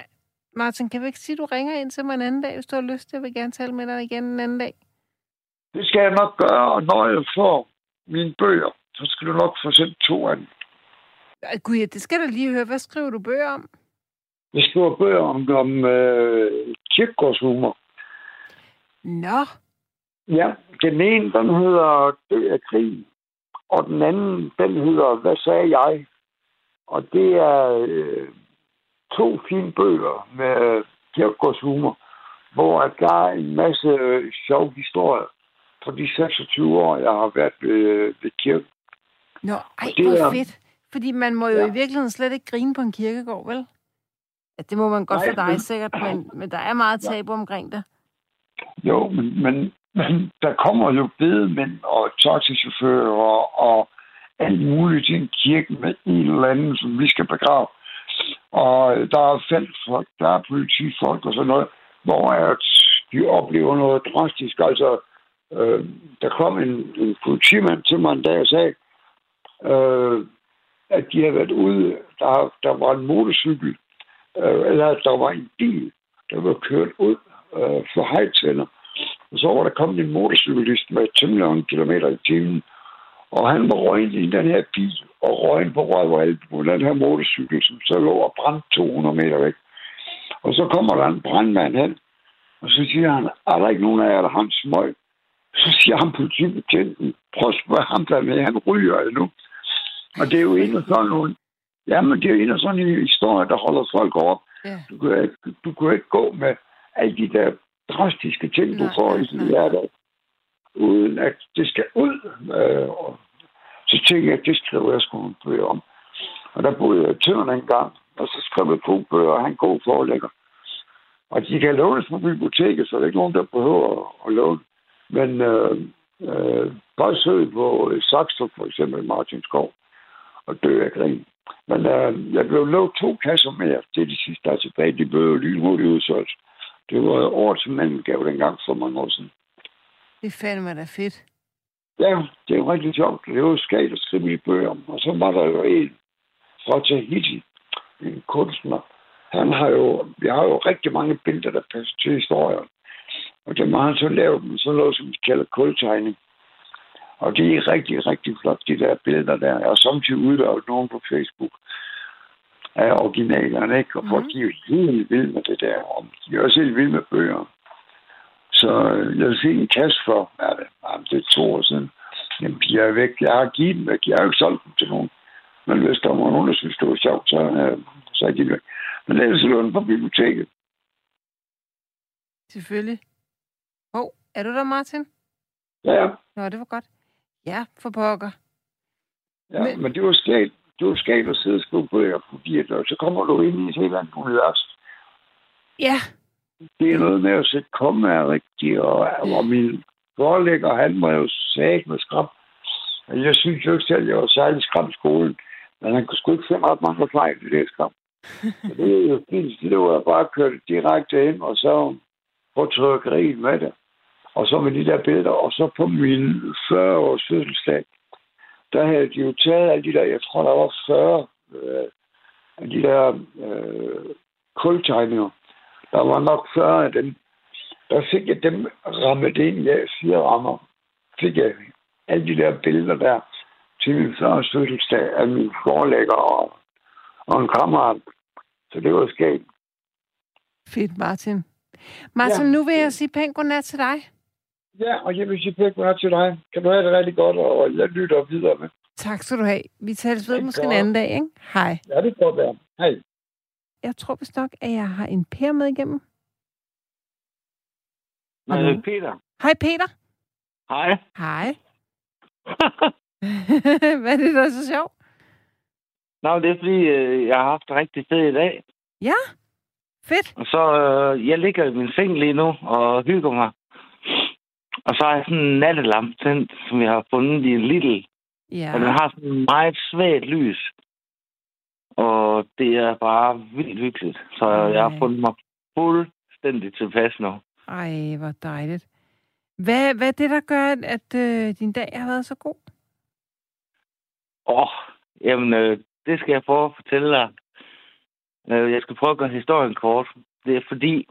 Martin, kan vi ikke sige, at du ringer ind til mig en anden dag, hvis du har lyst til? Jeg vil gerne tale med dig igen en anden dag. Det skal jeg nok gøre, og når jeg får mine bøger, så skal du nok få sendt to af dem. Gud, ja, det skal du lige høre. Hvad skriver du bøger om? Jeg skriver bøger om, om øh, kirkegårdshumor. Nå, Ja, den ene, den hedder Dø af krig, og den anden, den hedder Hvad sagde jeg? Og det er øh, to fine bøger med kirkegårdshumor, hvor der er en masse øh, sjove historier for de 26 år, jeg har været ved, ved kirken. Nå, ej, det hvor er- fedt. Fordi man må jo Ja. i virkeligheden slet ikke grine på en kirkegård, vel? Ja, det må man godt Nej, for dig men- sikkert, men, men der er meget tabu omkring det. Jo, men, men, men der kommer jo bedemænd og taxichauffører og alt muligt til en kirke med en eller anden, som vi skal begrave. Og der er feltfolk, der er politifolk og sådan noget, hvor at de oplever noget drastisk. Altså, øh, der kom en, en politimand til mig en dag og sagde, øh, at de havde været ude, der, der var en motorcykel, øh, eller der var en bil, der var kørt ud øh, for hejtænder. Og så var der kommet en motorcyklist med temmelig mange kilometer i timen, og han var røgnet i den her bil, og røgen på røv på den her motorcykel, som så lå og brændte 200 meter væk. Og så kommer der en brandmand hen, og så siger han, er der ikke nogen af jer, der har en smøg? Så siger han politibetjenten, prøv at spørge ham der med, han ryger endnu. Og det er jo en af sådan nogle, jamen det er jo en af sådan en historie, der holder folk op. Ja. Du, kan, ikke- du kan ikke gå med alle de der drastiske ting, du Nej, får nej, i nej. hverdag, uden at det skal ud. Øh, og så tænkte jeg, at det skriver jeg sgu en bøger om. Og der boede jeg i Tøren en gang, og så skrev jeg to bøger, og han god forelægger. Og de kan lånes på biblioteket, så der er ikke nogen, der behøver at låne. Men øh, øh, bare søg på Saxo, for eksempel Martin Skov, og dø af grin. Men øh, jeg blev lovet to kasser mere. Det er de sidste, der er tilbage. De blev lynhurtigt udsolgt. Det var årets mellemgave dengang for mange år siden. Det er fandme da fedt. Ja, det jo rigtig sjovt. Det var skægt at skrive de bøger om. Og så var der jo en fra Tahiti, en kunstner. Han har jo, vi har jo rigtig mange billeder, der passer til historien. Og dem har han så lavet med sådan noget, som vi kalder kultegning. Og det er rigtig, rigtig flot, de der billeder der. Jeg har samtidig udlavet nogen på Facebook af originalerne, ikke? Og folk Mhm. de er jo helt vilde med det der. Og de er også helt vilde med bøger. Så øh, jeg vil sige en kasse for, er det, jamen, det er to år siden. Jamen, de er væk. Jeg har givet dem væk. Jeg har jo ikke solgt dem til nogen. Men hvis der var nogen, der synes, det var sjovt, så, øh, så er de væk. Men ellers lå den på biblioteket. Selvfølgelig. Hov, oh, er du der, Martin? Ja, ja. Nå, det var godt. Ja, for pokker. ja Men- men... det var skægt. Det var skægt at sidde og på diet, og så kommer du ind i et helt andet univers. Ja, Det er noget med at sætte kommaer rigtigt, og, og min forlægger, han var jo sagt med skram. Og Jeg synes jo ikke selv, at jeg var særlig skram i skolen. Men han kunne sgu ikke finde ret mange fejl i det skram. Så det er jo fint. Det var bare kørt direkte ind, og så på trykkeriet med det. Og så med de der billeder. Og så på min 40-års fødselsdag, der havde de jo taget alle de der, jeg tror, der var 40 øh, af de der øh, kultegninger. Der var nok 40 af dem. Der fik jeg dem rammet ind af fire rammer. Fik jeg alle de der billeder der til min første fødselsdag af min forlægger og, og en kammerat. Så det var skægt. fedt, Martin. Martin, Ja. nu vil jeg sige pænt godnat til dig. Ja, og jeg vil sige pænt godnat til dig. Kan du have det rigtig godt, og jeg lytter videre med. Tak skal du have. Vi tales ved måske en godt. anden dag, ikke? Hej. Ja, det kan godt være. Hej. Jeg tror vist nok, at jeg har en Per med igennem. Øh, Peter. Hej, Peter. Hej. Hej. Hvad er det, der er så sjovt? Nå, det er fordi, øh, jeg har haft det rigtig fedt i dag. Ja, fedt. Og så, øh, jeg ligger i min seng lige nu og hygger mig. Og så har jeg sådan en nattelampe tændt, som jeg har fundet i en lille. Ja. Og den har sådan en meget svagt lys. Og det er bare vildt hyggeligt. Så Ej. jeg har fundet mig fuldstændig tilpas nu. Ej, hvor dejligt. Hvad, hvad er det, der gør, at, øh, din dag har været så god? Åh, jamen, øh, det skal jeg prøve at fortælle dig. Øh, jeg skal prøve at gøre historien kort. Det er fordi,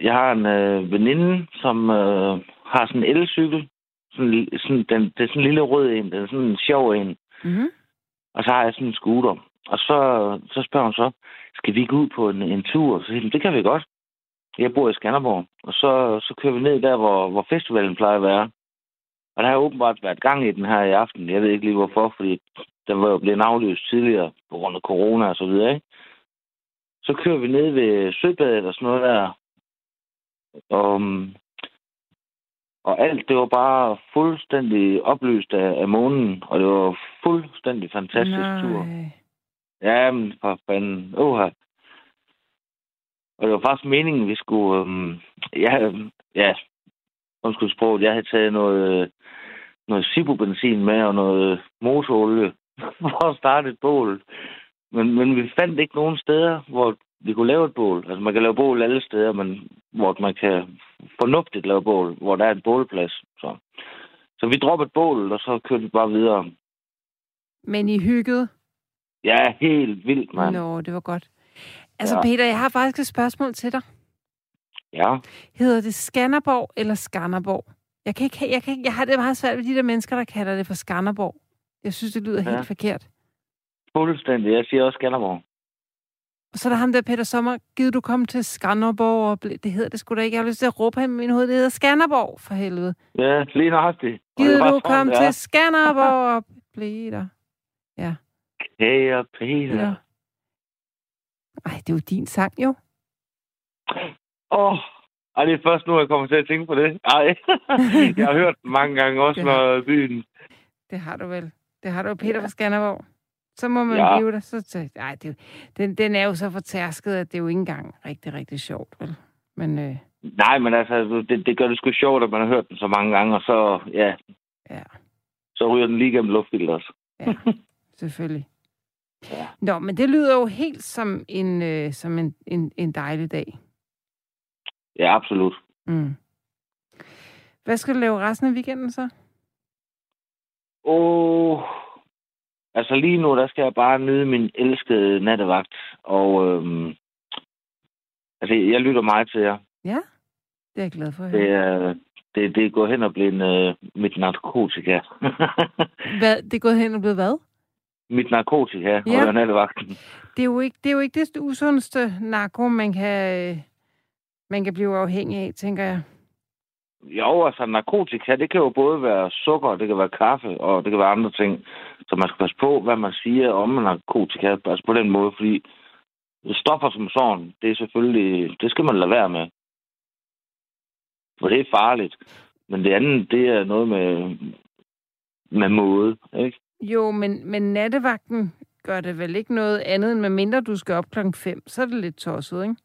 jeg har en øh, veninde, som øh, har sådan en elcykel. Sådan, sådan, den, det er sådan en lille rød en. Den er sådan en sjov en. Mm-hmm. Og så har jeg sådan en scooter. Og så, så spørger hun så, skal vi gå ud på en, en tur? Så siger jeg, det kan vi godt. Jeg bor i Skanderborg. Og så, så kører vi ned der, hvor, hvor festivalen plejer at være. Og der har åbenbart været gang i den her i aften. Jeg ved ikke lige hvorfor, fordi den var jo blevet aflyst tidligere på grund af corona og så videre, ikke? Så kører vi ned ved Søbadet og sådan noget der. Og, og alt, det var bare fuldstændig oplyst af, af månen, og det var fuldstændig fantastisk tur. Nej. Ja, men for fanden. Oha. Og det var faktisk meningen, vi skulle... Øhm, ja, ja, undskyld sproget, jeg havde taget noget, noget Sibo-benzin med og noget motorolie for at starte et bål. Men, men vi fandt ikke nogen steder, hvor vi kunne lave et bål. Altså, man kan lave bål alle steder, men hvor man kan fornuftigt lave bål, hvor der er en bålplads. Så, så vi droppede bålet, og så kørte vi bare videre. Men I hyggede? Ja, helt vildt, mand. Nå, det var godt. Altså, Ja. Peter, jeg har faktisk et spørgsmål til dig. Ja. Hedder det Skanderborg eller Skanderborg? Jeg, kan ikke, jeg, kan ikke, jeg har det meget svært ved de der mennesker, der kalder det for Skanderborg. Jeg synes, det lyder Ja. helt forkert. Fuldstændig. Jeg siger også Skanderborg. Og så er der ham der, Peter Sommer. Gider du komme til Skanderborg? Og ble, det hedder det sgu da ikke. Jeg har lyst til at råbe ham i min hoved. Det hedder Skanderborg, for helvede. Ja, lige nøjagtigt. Er Gider du komme til Skanderborg og blive der? Kære Peter. Ja. Ej, det er jo din sang, jo. Åh, ej, det er først nu, jeg kommer til at tænke på det. Ej, jeg har hørt mange gange også, når byen... Det har du vel. Det har du, Peter fra Skanderborg. Så må man Ja. blive der. Så, så, ej, det, den, den er jo så fortærsket, at det er jo ikke engang rigtig, rigtig sjovt, vel? Men øh, Nej, men altså, det, det gør det sgu sjovt, at man har hørt den så mange gange, og så, ja, ja, så ryger den lige gennem luftfilteret også. ja, selvfølgelig. Ja. Nå, men det lyder jo helt som en, øh, som en, en, en dejlig dag. Ja, absolut. Mm. Hvad skal du lave resten af weekenden så? Åh, altså lige nu, der skal jeg bare nyde min elskede nattevagt, og øhm, altså, jeg lytter meget til jer. Ja, det er jeg glad for Det er, det, det er gået hen og blevet øh, mit narkotika. Hvad, det er gået hen og blevet hvad? mit narkotika, ja. Og nattevagten. Det er jo ikke det, er jo ikke det usundeste narko, man kan, øh, man kan blive afhængig af, tænker jeg. Jo, altså narkotika, det kan jo både være sukker, det kan være kaffe, og det kan være andre ting. Så man skal passe på, hvad man siger om narkotika, altså på den måde, fordi stoffer som sådan, det er selvfølgelig, det skal man lade være med. For det er farligt. Men det andet, det er noget med, med måde, ikke? Jo, men, men nattevagten gør det vel ikke noget andet, end med mindre du skal op klokken 5. Så er det lidt tosset, ikke?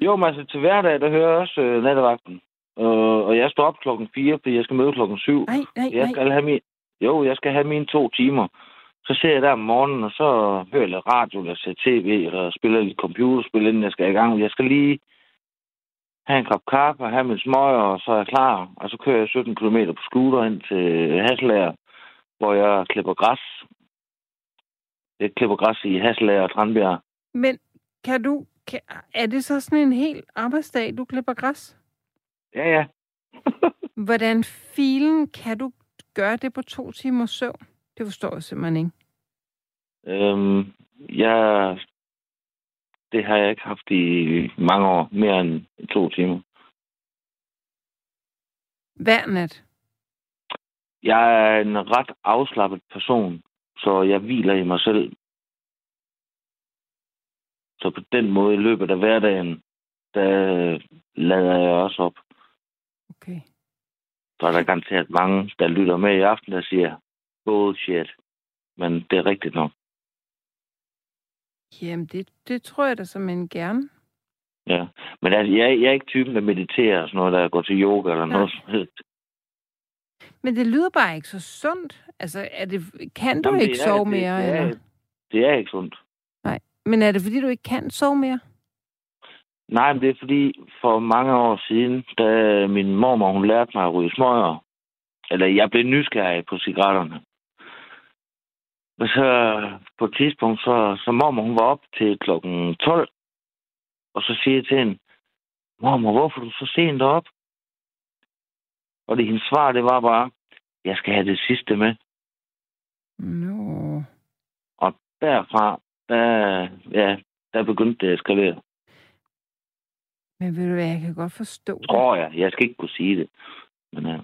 Jo, men altså til hverdag, der hører jeg også øh, nattevagten. Øh, og jeg står op klokken 4, fordi jeg skal møde klokken 7. Nej, nej, Jeg nej. skal have min... Jo, jeg skal have mine to timer. Så ser jeg der om morgenen, og så hører jeg radio, eller ser tv, eller spiller lidt computerspil, inden jeg skal i gang. Jeg skal lige have en kop kaffe, og have min smøger, og så er jeg klar. Og så kører jeg 17 km på scooter ind til Haslager, hvor jeg klipper græs. Jeg klipper græs i Haslager og Tranbjerg. Men kan du... Kan, er det så sådan en hel arbejdsdag, du klipper græs? Ja, ja. Hvordan filen kan du gøre det på to timer søvn? Det forstår jeg simpelthen ikke. Øhm, jeg... Det har jeg ikke haft i mange år. Mere end to timer. Hver nat. Jeg er en ret afslappet person, så jeg hviler i mig selv. Så på den måde i løbet af hverdagen, der lader jeg også op. Okay. Så er der garanteret mange, der lytter med i aften, der siger, bullshit. Men det er rigtigt nok. Jamen, det, det tror jeg da som en gerne. Ja. Men altså, jeg, jeg er ikke typen, der mediterer og sådan noget, der går til yoga eller Nej. noget. som helst. Men det lyder bare ikke så sundt. Altså, er det, kan du Jamen, ikke det er- sove det- mere? det er- eller? Det er ikke sundt. Men er det, fordi du ikke kan sove mere? Nej, men det er fordi, for mange år siden, da min mormor, hun lærte mig at ryge smøger, eller jeg blev nysgerrig på cigaretterne. Og så på et tidspunkt, så, så mormor, hun var op til klokken 12, og så siger jeg til hende, mormor, hvorfor er du så sent op? Og det hendes svar, det var bare, jeg skal have det sidste med. Nå. Derfra, der, ja, der begyndte det at eskalere. Men ved du hvad, jeg kan godt forstå det. Tror jeg. Jeg skal ikke kunne sige det. Men, ja.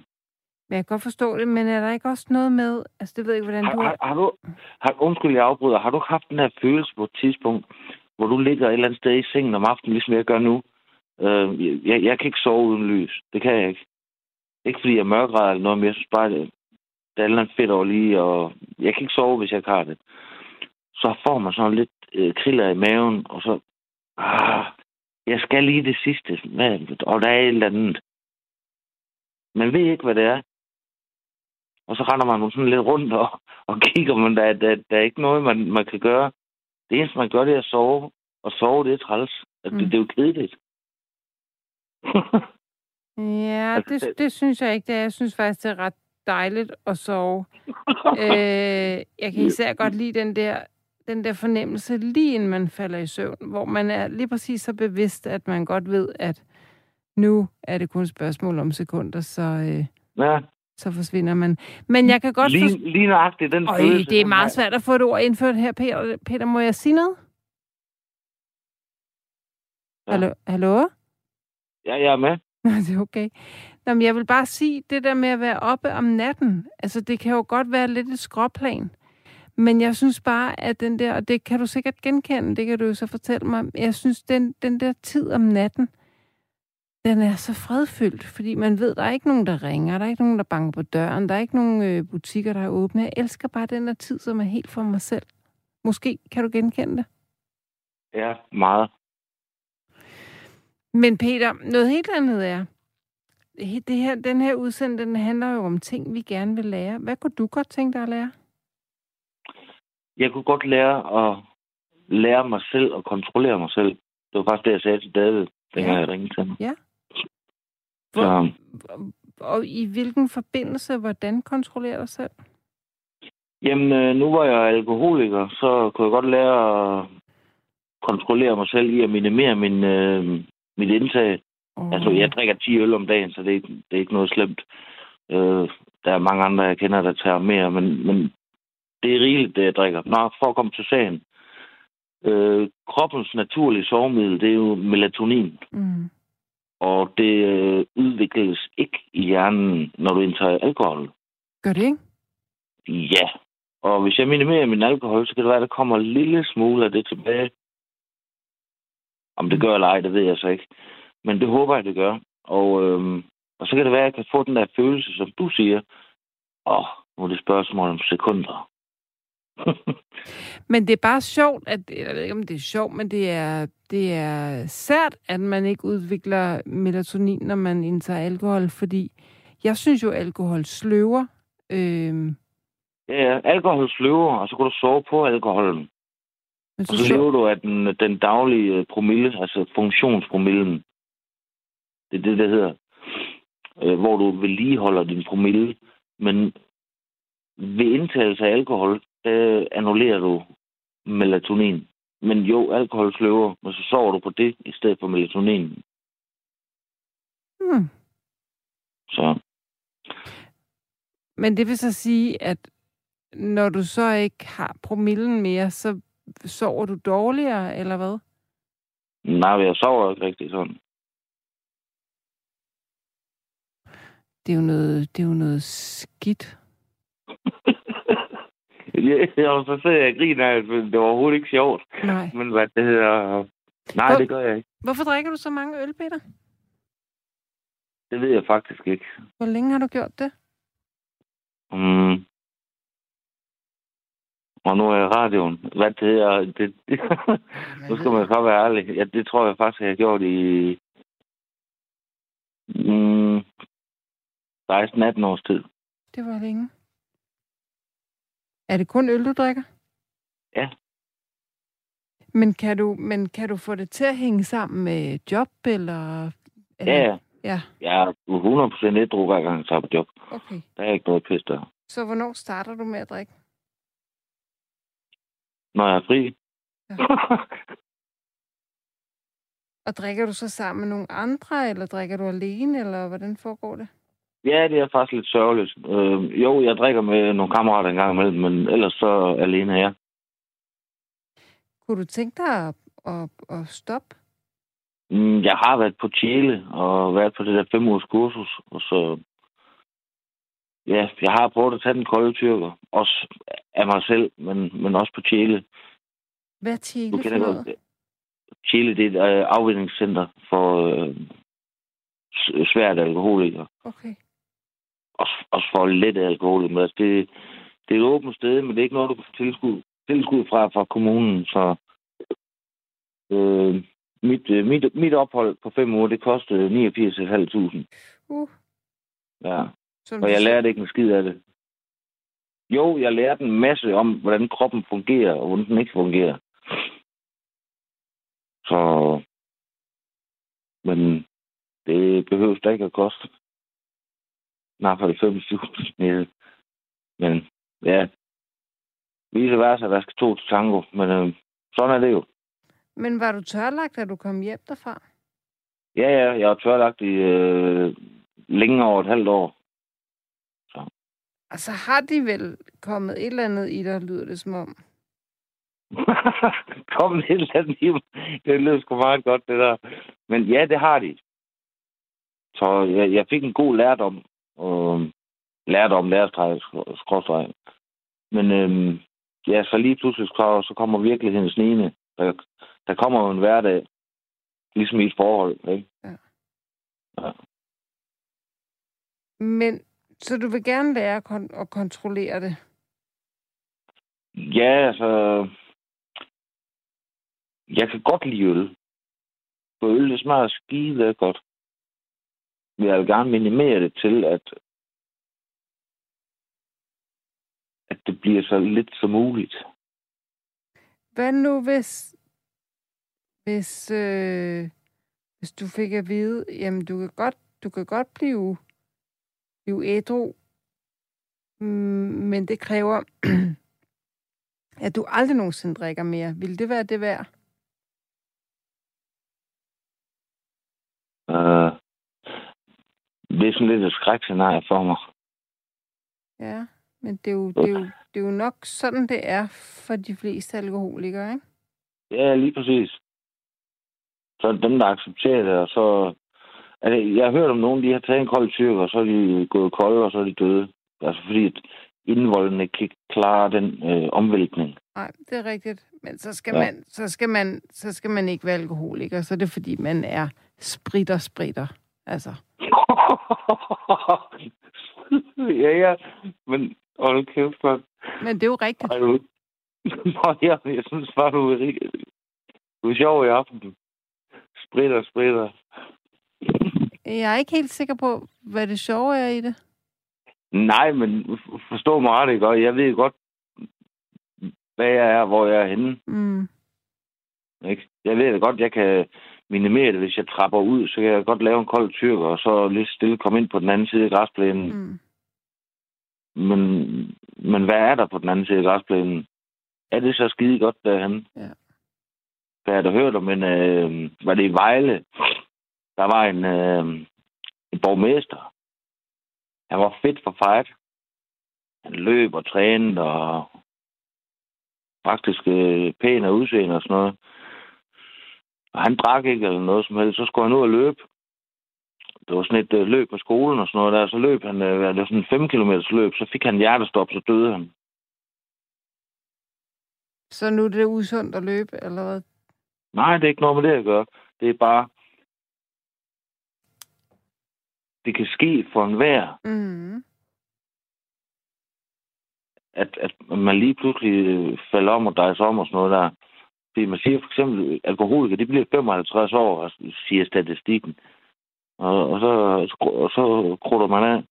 Men jeg kan godt forstå det, men er der ikke også noget med... Altså, det ved jeg ikke, hvordan Har, du... har, har du, har, undskyld, jeg afbryder. Har du haft den her følelse på et tidspunkt, hvor du ligger et eller andet sted i sengen om aftenen, ligesom jeg gør nu? Øh, jeg, jeg kan ikke sove uden lys. Det kan jeg ikke. Ikke fordi jeg er eller noget, men jeg synes bare, det, der er et eller andet fedt over lige, og jeg kan ikke sove, hvis jeg har det. Så får man sådan lidt øh, kriller i maven, og så... Ah, jeg skal lige det sidste, hvad- og der er et eller andet. Man ved ikke, hvad det er. Og så render man sådan lidt rundt og, og kigger, men der, der, der er ikke noget, man, man kan gøre. Det eneste, man gør, det er at sove. Og sove, det er træls. Altså, Mm. det, det er jo kedeligt. Ja, Altså, det, det- det synes jeg ikke. Det er. Jeg synes faktisk, det er ret dejligt at sove. øh, jeg kan især godt lide den der, den der fornemmelse, lige inden man falder i søvn, hvor man er lige præcis så bevidst, at man godt ved, at nu er det kun et spørgsmål om sekunder, så, øh, ja, så forsvinder man. Men jeg kan godt lige, lige nøjagtigt den Øj, følelse. det er meget svært at få et ord indført her, Peter. Peter, må jeg sige noget? Ja. Hallo? Hallo? Ja, jeg er med. Det er okay. Nå, men jeg vil bare sige, det der med at være oppe om natten, altså det kan jo godt være lidt et skråplan. Men jeg synes bare, at den der, og det kan du sikkert genkende, det kan du jo så fortælle mig, jeg synes, den, den der tid om natten, den er så fredfyldt, fordi man ved, der er ikke nogen, der ringer, der er ikke nogen, der banker på døren, der er ikke nogen øh, butikker, der er åbne. Jeg elsker bare den der tid, som er helt for mig selv. Måske kan du genkende det? Ja, meget. Men Peter, noget helt andet er, det her, den her udsendelse, den handler jo om ting, vi gerne vil lære. Hvad kunne du godt tænke dig at lære? Jeg kunne godt lære at lære mig selv og kontrollere mig selv. Det var faktisk det, jeg sagde til David, dengang ja. jeg ringede til ham. Ja. Så, Hvor, og i hvilken forbindelse, hvordan kontrollerer dig selv? jamen, øh, nu var jeg alkoholiker, så kunne jeg godt lære at kontrollere mig selv i at minimere min, øh, mit indtag. Oh. Altså, jeg drikker 10 øl om dagen, så det er, ikke- det er ikke noget slemt. Øh, der er mange andre, jeg kender, der tager mere, men, men det er rigeligt, det jeg drikker. Nå, for at komme til sagen. Øh, kroppens naturlige sovemiddel, det er jo melatonin, Mm. og det øh, udvikles ikke i hjernen, når du indtager alkohol. Gør det ikke? Ja. Og hvis jeg minimerer min alkohol, så kan det være, at der kommer en lille smule af det tilbage. Om det gør eller ej, det ved jeg så ikke. Men det håber jeg, det gør. Og, øhm, og så kan det være, at jeg kan få den der følelse, som du siger. Åh, nu er det spørgsmål om sekunder. Men det er bare sjovt, at, jeg ved ikke, om det er sjovt, men det er, det er sært, at man ikke udvikler melatonin, når man indtager alkohol, fordi jeg synes jo, alkohol sløver. Øhm, ja, alkohol sløver, og så kan du sove på alkoholen. men Og så lever du af den, den daglige øh, promille, altså funktionspromillen. Det er det, der hedder. Øh, hvor du vedligeholder din promille. Men ved indtagelse af alkohol, der annullerer du melatonin. Men jo, alkohol sløver, men så sover du på det i stedet for melatonin. Hmm. Så Men det vil så sige, at når du så ikke har promillen mere, så sover du dårligere, eller hvad? nej, jeg sover ikke rigtig sådan. Det er jo noget, det er jo noget skidt. jeg, jeg, så sidder jeg og griner, men det var overhovedet ikke sjovt. Nej. Men hvad det hedder... Nej, Hvor- det gør jeg ikke. Hvorfor drikker du så mange øl, Peter? Det ved jeg faktisk ikke. Hvor længe har du gjort det? Mm. Og nu er jeg i radioen. Hvad det hedder... Det, nu skal man så være ærlig. Ja, det tror jeg faktisk, jeg har gjort i... Mm, 16-18 års tid. Det var længe. Er det kun øl, du drikker? Ja. Men kan du, men kan du få det til at hænge sammen med job, eller... eller Ja, ja. Ja, Jeg er 100% ædru, hver gang jeg tager på job. okay. Der er ikke noget pis der. Så hvornår starter du med at drikke? Når jeg er fri. Ja. Og drikker du så sammen med nogle andre, eller drikker du alene, eller hvordan foregår det? Ja, det er faktisk lidt sørgeligt. Øh, jo, jeg drikker med nogle kammerater en gang imellem, men ellers så alene her. Kunne du tænke dig at, at, at stoppe? Mm, Jeg har været på Chile og været på det der fem ugers kursus, og så... Ja, jeg har prøvet at tage den kolde tyrker. Også af mig selv, men, men også på Chile. Hvad er Chile Du for kender noget? godt Chile, det er et øh, afvindingscenter for øh, svært alkoholikere. Okay. Også for let alkoholikere. Men altså, det, det er et åbent sted, men det er ikke noget, du kan få tilskud, tilskud fra, fra kommunen. Så øh, mit, øh, mit, mit ophold på fem uger, det kostede 89.500. Uh, Ja. som Og jeg lærte ikke en skid af det. Jo, jeg lærte en masse om, hvordan kroppen fungerer, og hvordan den ikke fungerer. Så... Men det behøves da ikke at koste. Det 5.000 nede. Men ja, vice versa, der skal to til tango. Men øh, sådan er det jo. Men var du tørlagt, da du kom hjem derfra? Ja, ja, jeg har tørlagt i øh, længe over et halvt år. Altså har de vel kommet et eller andet i dig, lyder det som om. Kom et eller andet i mig. Det lød sgu meget godt, det der. Men ja, det har de. Så jeg, jeg fik en god lærdom. Og lærdom, lærestræk, skråstreg. Men øhm, ja, så lige pludselig så, så kommer virkeligheden snigende. Der, der kommer jo en hverdag, ligesom i et forhold, ikke? Ja. ja. Men, så du vil gerne lære at, kon- at kontrollere det? Ja, altså... Jeg kan godt lide øl. For øl, det smager skide godt vil jeg gerne minimere det til, at at det bliver så lidt som muligt. Hvad nu, hvis, hvis, øh, hvis du fik at vide, jamen du kan godt, du kan godt blive, blive ædru, mm, men det kræver, at du aldrig nogensinde drikker mere. Vil det være det værd? Uh, det er sådan lidt et skrækscenarie for mig. Ja, men det er, jo, det, er jo, det er jo nok sådan, det er for de fleste alkoholikere, ikke? Ja, lige præcis. Så er det dem, der accepterer det, og så... Altså, jeg har hørt om nogen, de har taget en kold tyrk, og så er de gået kolde, og så er de døde. Altså fordi, at indvolden ikke kan klare den øh, omvæltning. Nej, det er rigtigt. Men så skal, Ja. man, så, skal man, så skal man ikke være alkoholiker. Så er det, fordi man er spritter, spritter. Altså, ja, ja. Men hold kæft, man. men det er jo rigtigt. Ej, du... Nå, ja, jeg synes bare, du er, du er sjov i aften. Spritter, spritter. Jeg er ikke helt sikker på, hvad det sjove er i det. Nej, men forstå mig ret, ikke? Og jeg ved godt, hvad jeg er, hvor jeg er henne. Mm. Ikke? Jeg ved da godt, jeg kan minimere det, hvis jeg trapper ud, så kan jeg godt lave en kold tyrker, og så lidt stille komme ind på den anden side af græsplænen. Mm. Men, men hvad er der på den anden side af græsplænen? Er det så skide godt derhen? Ja. Der har jeg da hørt om en, øh, var det i Vejle, der var en, øh, en borgmester. Han var fedt for fight. Han løb og trænede og faktisk øh, pæn af udseende og sådan noget. Og han drak ikke eller noget som helst. Så skulle han ud og løbe. Det var sådan et øh, løb på skolen og sådan noget der. Så løb han, øh, det var sådan en 5 km løb. Så fik han hjertestop, så døde han. Så nu er det usundt at løbe, eller hvad? Nej, det er ikke noget med det at gøre. Det er bare... Det kan ske for enhver, Mm. at, at man lige pludselig øh, falder om og drejer sig om og sådan noget der. Fordi man siger for eksempel, at alkoholikere, de bliver 55 år, og siger statistikken. Og, og så, og så krutter man af.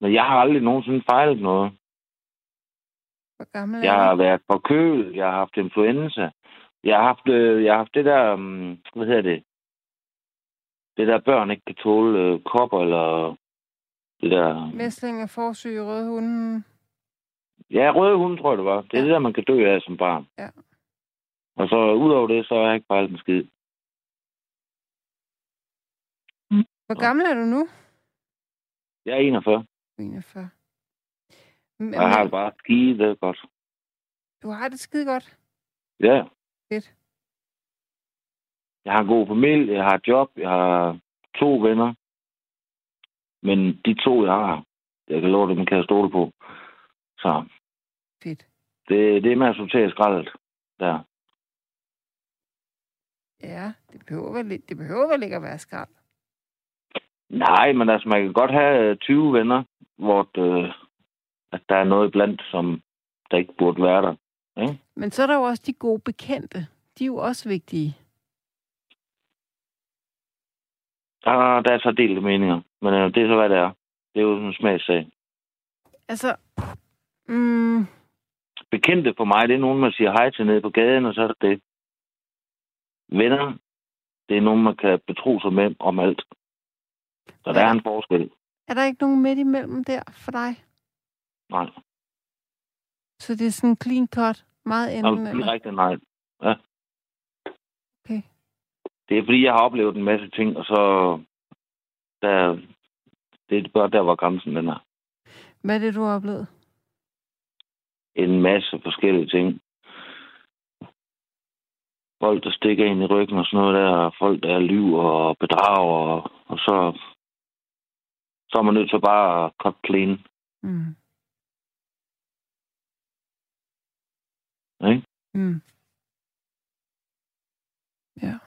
Men jeg har aldrig nogensinde fejlet noget. Hvor gammel Jeg har været forkølet, jeg har haft influenza. Jeg har haft, øh, jeg har haft det der, um, hvad hedder det? Det der børn ikke kan tåle øh, kopper, eller det der... Mæsling af forsyge røde hunden. Ja, røde hunde, tror jeg, det var. Det er Ja. det der, man kan dø af som barn. Ja. Og så udover det, så har jeg ikke fejlet en skid. Hvor gammel er du nu? Jeg er 41, 41. Men, jeg har det bare skide godt. du har det skide godt. Ja. Fedt. Jeg har en god familie, jeg har et job, jeg har to venner. Men de to, jeg har, jeg kan love dem, kan jeg stole på. Så Fedt. det, det er med at sortere skraldet der. Ja, det behøver vel, det behøver vel ikke at være skrald. Nej, men altså, man kan godt have øh, 20 venner, hvor det, at der er noget blandt, som der ikke burde være der. Ikke? Men så er der jo også de gode bekendte. De er jo også vigtige. Der, der er så delte meninger, men øh, det er så, hvad det er. Det er jo sådan en smagssag. Altså, mm, Bekendte for mig, det er nogen, man siger hej til nede på gaden, og så er det det. Venner, det er nogen, man kan betro sig med om alt. Så der er en forskel. er der ikke nogen midt imellem der for dig? Nej, Så det er sådan clean cut, meget enden, eller? direkte nej. Ja. Okay. Det er fordi, jeg har oplevet en masse ting, og så... Der, det er godt, der var grænsen, den er. Hvad er det, du har oplevet? En masse forskellige ting. Folk, der stikker ind i ryggen og sådan noget der. og Folk, der lyver og bedrager. Og, og så, så er man nødt til bare at cut clean. Mm. Ikke? Mm. Ja.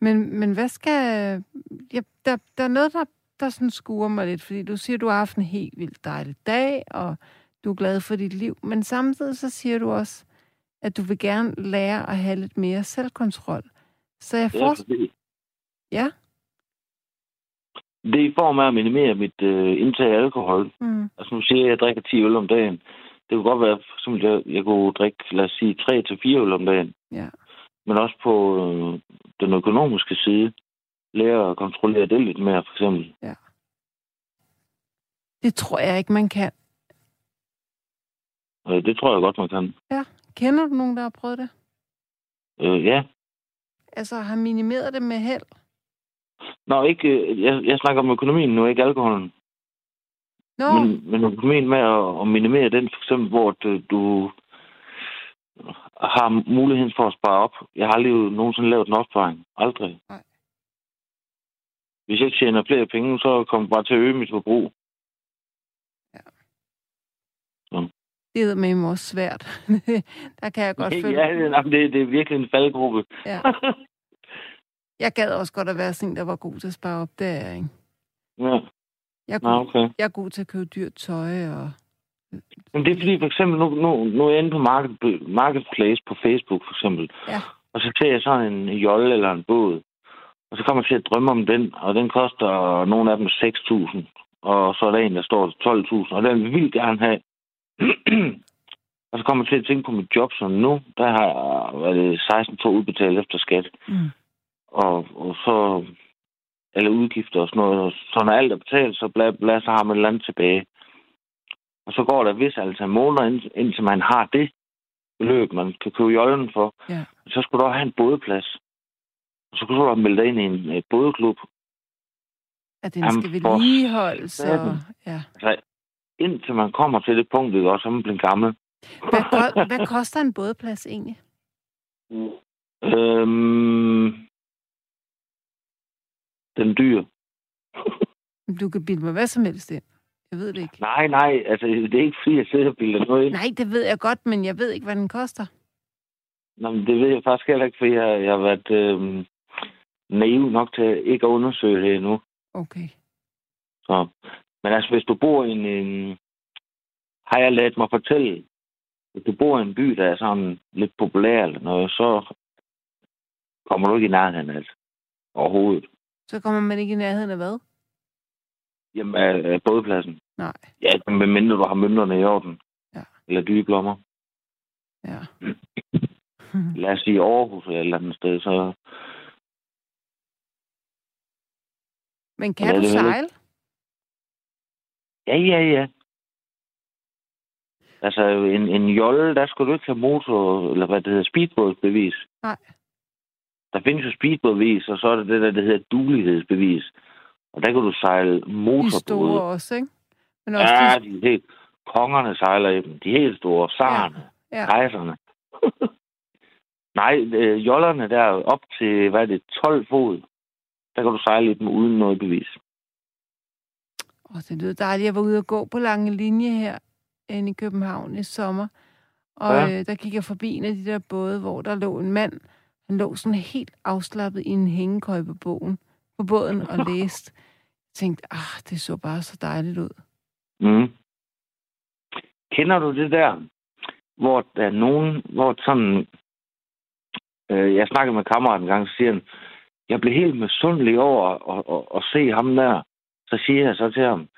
Men, men hvad skal... Ja, der, der er noget, der, der sådan skuer mig lidt, fordi du siger, du har haft en helt vildt dejlig dag, og du er glad for dit liv, men samtidig så siger du også, at du vil gerne lære at have lidt mere selvkontrol. Så jeg får... Ja, Ja. Det er i form af at minimere mit øh, indtag af alkohol. Mm. Altså nu siger jeg, at jeg drikker 10 øl om dagen. Det kunne godt være, eksempel, jeg, jeg kunne drikke, lad os sige, 3 til 4 øl om dagen. Ja. Men også på øh, den økonomiske side. Lære at kontrollere det lidt mere, for eksempel. Det tror jeg ikke, man kan. Øh, det tror jeg godt, man kan. Kender du nogen, der har prøvet det? Øh, ja. Altså har minimeret det med held? Nå, ikke, øh, jeg, jeg snakker om økonomien nu, ikke alkoholen. Nå, Men, men økonomien med at, at minimere den, for eksempel, hvor du, du har muligheden for at spare op. Jeg har aldrig nogensinde lavet en opsparing. Aldrig. Nej. Hvis jeg ikke tjener flere penge, så kommer jeg bare til at øge mit forbrug. det er med mig også svært. der kan jeg godt føle. ja, det, det, det er virkelig en faldgruppe. Ja. Jeg gad også godt at være sådan der var god til at spare op. Det er jeg ikke. ja. Jeg er, Nå, god, okay. jeg er god til at købe dyrt tøj, og Men det er fordi, for eksempel, nu, nu, nu er jeg inde på market, Marketplace på Facebook, for eksempel. Ja. Og så ser jeg sådan en jolle eller en båd. Og så kommer jeg til at drømme om den, og den koster nogle af dem 6.000. Og så er der en, der står til 12.000, og den vil gerne have. og så kommer jeg til at tænke på mit job, så nu, der har jeg det, 16 to udbetalt efter skat. mm. Og, og så alle udgifter og sådan noget. Og så når alt er betalt, så, bla, bla, så har man et eller andet tilbage. Og så går der vis altså måneder, ind- indtil man har det beløb, man kan købe jollen for. Ja. Så skulle du også have en bådplads. Og så kunne du have melde dig ind i en øh, bådklub. at den Jamen, skal for vedligeholdes. Og, ja. Altså, indtil man kommer til det punkt, ikke, også, så er man blevet gammel. hvad, ko- hvad koster en bådplads egentlig? Øhm, den dyr. Du kan bilde mig hvad som helst ind. Jeg ved det ikke. Nej, nej, altså det er ikke fordi, jeg sidder og bilder noget ind. Nej, det ved jeg godt, men jeg ved ikke, hvad den koster. Nå, men det ved jeg faktisk heller ikke, fordi jeg, jeg har været øhm, naiv nok til ikke at undersøge det endnu. Okay. Så. Men altså, hvis du bor i en, en... Har jeg ladet mig fortælle, hvis du bor i en by, der er sådan lidt populær eller noget, så kommer du ikke i nærheden, altså. Overhovedet. Så kommer man ikke i nærheden af hvad? Jamen, af, af bådpladsen. Nej. Ja, medmindre du har mønterne i orden. Ja. Eller dyre blommer. Ja. Lad os sige Aarhus eller et eller andet sted, så... men kan du det sejle? Ja, ja, ja. Altså, en, en jolle, der skulle du ikke have motor, eller hvad det hedder, speedbådsbevis. Nej. Der findes jo speedbådbevis, og så er der det der, der hedder dulighedsbevis. Og der kan du sejle De motorbåde. store også, ikke? Men også Ja, de... de helt... Kongerne sejler i dem. De helt store. Sarne. Ja. Ja. Kejserne. Nej, øh, jollerne der op til, hvad er det, 12 fod. Der kan du sejle i dem uden noget bevis. Åh, det lyder dejligt. Jeg var ude og gå på lange linje her inde i København i sommer. Og ja. øh, der gik jeg forbi en af de der både, hvor der lå en mand. Han lå sådan helt afslappet i en hængekøj på, bogen, på båden og læste. Jeg tænkte, ah, det så bare så dejligt ud. Mm. Kender du det der, hvor der er nogen, hvor sådan... Øh, jeg snakkede med kammeraten en gang, så siger han, jeg blev helt misundelig over at, at, at, at se ham der. Så siger jeg så til ham,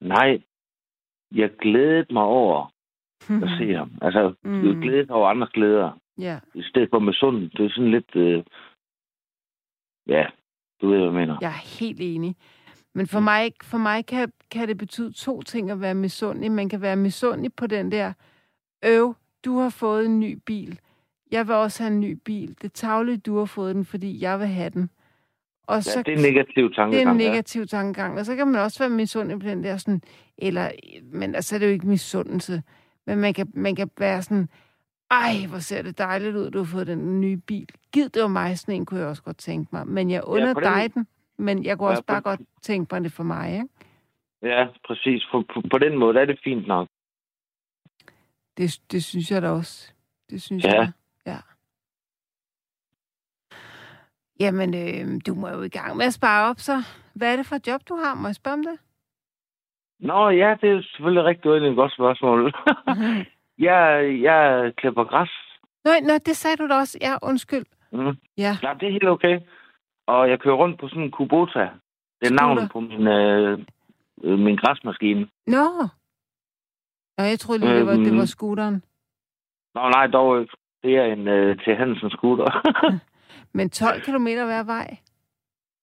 nej, jeg glædede mig over at se ham. Altså, mm. Mm. jeg glædede mig over andres glæder. ja, I stedet for misundelig. Det er sådan lidt... Øh, ja, du ved, hvad jeg mener. jeg er helt enig. Men for mig, for mig kan, kan det betyde to ting at være misundelig. Man kan være misundelig på den der, øv, du har fået en ny bil. Jeg vil også have en ny bil. Det er tavligt, du har fået den, fordi jeg vil have den. Og så, Ja, det er en negativ det er tankegang. en ja. negativ tankegang. Og så kan man også være misundelig på den der sådan, eller, men altså er det jo ikke misundelse. Men man kan, man kan være sådan, ej, hvor ser det dejligt ud, du har fået den nye bil. Gid det var mig, sådan en kunne jeg også godt tænke mig. Men jeg under på den- dig den, men jeg kunne Ja, også på bare den- godt tænke mig det for mig, ikke? Ja, præcis. På, på, på den måde er det fint nok. Det, det synes jeg da også. Det synes Ja. jeg. Ja. Jamen, øh, du må jo i gang med at spare op, så. Hvad er det for et job, du har? Må jeg spørge om det? Nå, ja, det er selvfølgelig rigtig et godt spørgsmål. jeg, jeg klipper græs. Nå, nå, det sagde du da også. Ja, undskyld. Mm. Ja. Ja, det er helt okay. Og jeg kører rundt på sådan en Kubota. Det er navnet på min, øh, øh, min græsmaskine. Nå. Nå, jeg troede lige, det var, det Øhm. var scooteren. Nå, nej, dog ikke. Det er en øh, til Hansen scooter. Men 12 km hver vej?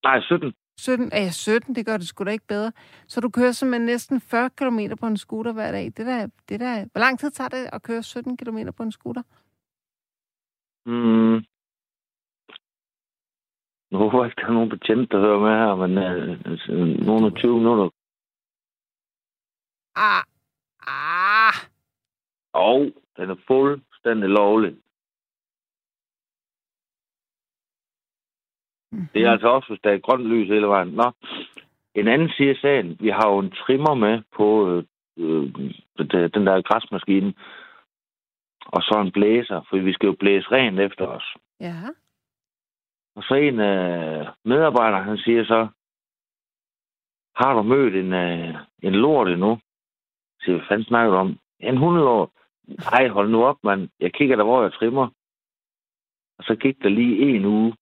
nej, 17. 17, ja, 17, det gør det sgu da ikke bedre. Så du kører simpelthen næsten 40 km på en scooter hver dag. Det der, det der, hvor lang tid tager det at køre 17 km på en scooter? Mm. Nu håber jeg ikke, der er nogen betjent, der hører med her, men øh, altså, nogle af 20 minutter. Ah, ah. Og den er fuldstændig lovlig. Det er altså også, hvis der er grønt lys hele vejen. Nå. En anden side af sagen, vi har jo en trimmer med på øh, øh, den der græsmaskine. Og så en blæser, for vi skal jo blæse rent efter os. Ja. Og så en af medarbejderne, han siger så, har du mødt en, øh, en lort endnu? Siger, hvad fanden snakker du om? En hundelort? Nej, hold nu op, mand. Jeg kigger der, hvor jeg trimmer. Og så gik der lige en uge.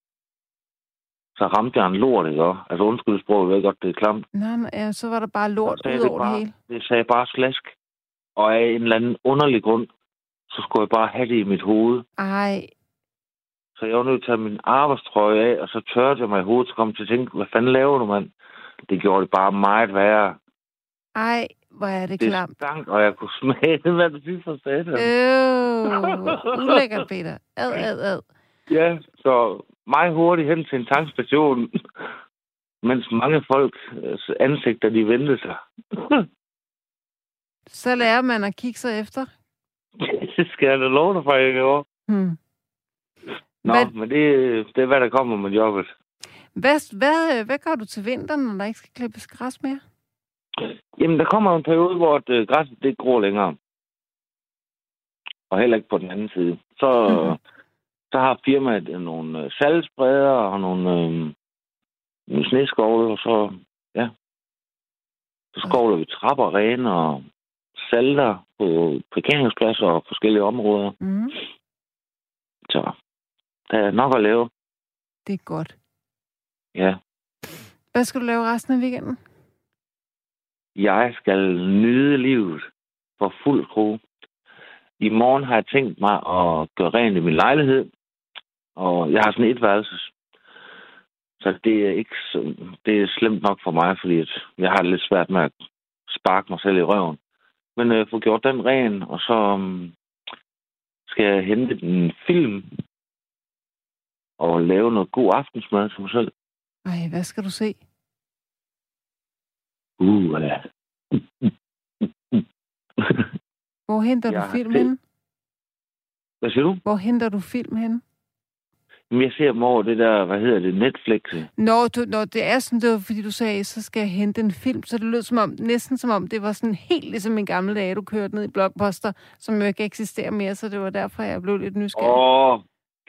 Så ramte jeg en lort, ikke? også? Altså undskyld sproget, jeg ved godt, det er klamt. Nå, nå, ja, så var der bare lort ud det over det bare- hele. Det sagde bare slask. Og af en eller anden underlig grund, så skulle jeg bare have det i mit hoved. Ej, Så jeg var nødt til at tage min arbejdstrøje af, og så tørrede jeg mig i hovedet, så kom jeg til at tænke, hvad fanden laver du, mand? Det gjorde det bare meget værre. ej, hvor er det Det klamt. stank, og jeg kunne smage det, hvad det fik for satan. Øh, ulækkert, Peter. Ad, ad, ad. Ja, så meget hurtigt hen til en tankstation, mens mange folk øh, ansigter, de vendte sig. Så lærer man at kigge sig efter. det skal jeg da love dig for, jeg gjorde. Hmm. Nå, Hvad- men det, det er, hvad der kommer med jobbet. Hvad, hvad, hvad gør du til vinteren, når der ikke skal klippes græs mere? Jamen, der kommer en periode, hvor det, øh, græsset det gror længere. Og heller ikke på den anden side. Så, Mhm. Så har firmaet øh, nogle øh, salgsbreder og nogle, øh, nogle sneskovle, og så, ja, så skovler vi trapper rene og salter på parkeringspladser og forskellige områder. Mm, Så der er nok at lave. det er godt. Ja. Hvad skal du lave resten af weekenden? Jeg skal nyde livet for fuld skrue. I morgen har jeg tænkt mig at gøre rent i min lejlighed. Og jeg har sådan et værelses. Så det er ikke så, det er slemt nok for mig, fordi at jeg har det lidt svært med at sparke mig selv i røven. Men øh, få gjort den ren, og så um, skal jeg hente en film og lave noget god aftensmad til mig selv. Ej, hvad skal du se? Uh, ja. Hvor henter Jeg du film henne? Hvad siger du? Hvor henter du film henne? Jeg ser dem over det der, hvad hedder det, Netflix. Når, du, når det er sådan, det var, fordi du sagde, så skal jeg hente en film, så det lød som om, næsten som om, det var sådan helt ligesom i gamle dage, du kørte ned i Blockbuster, som jo ikke eksisterer mere, så det var derfor, jeg blev lidt nysgerrig. Åh,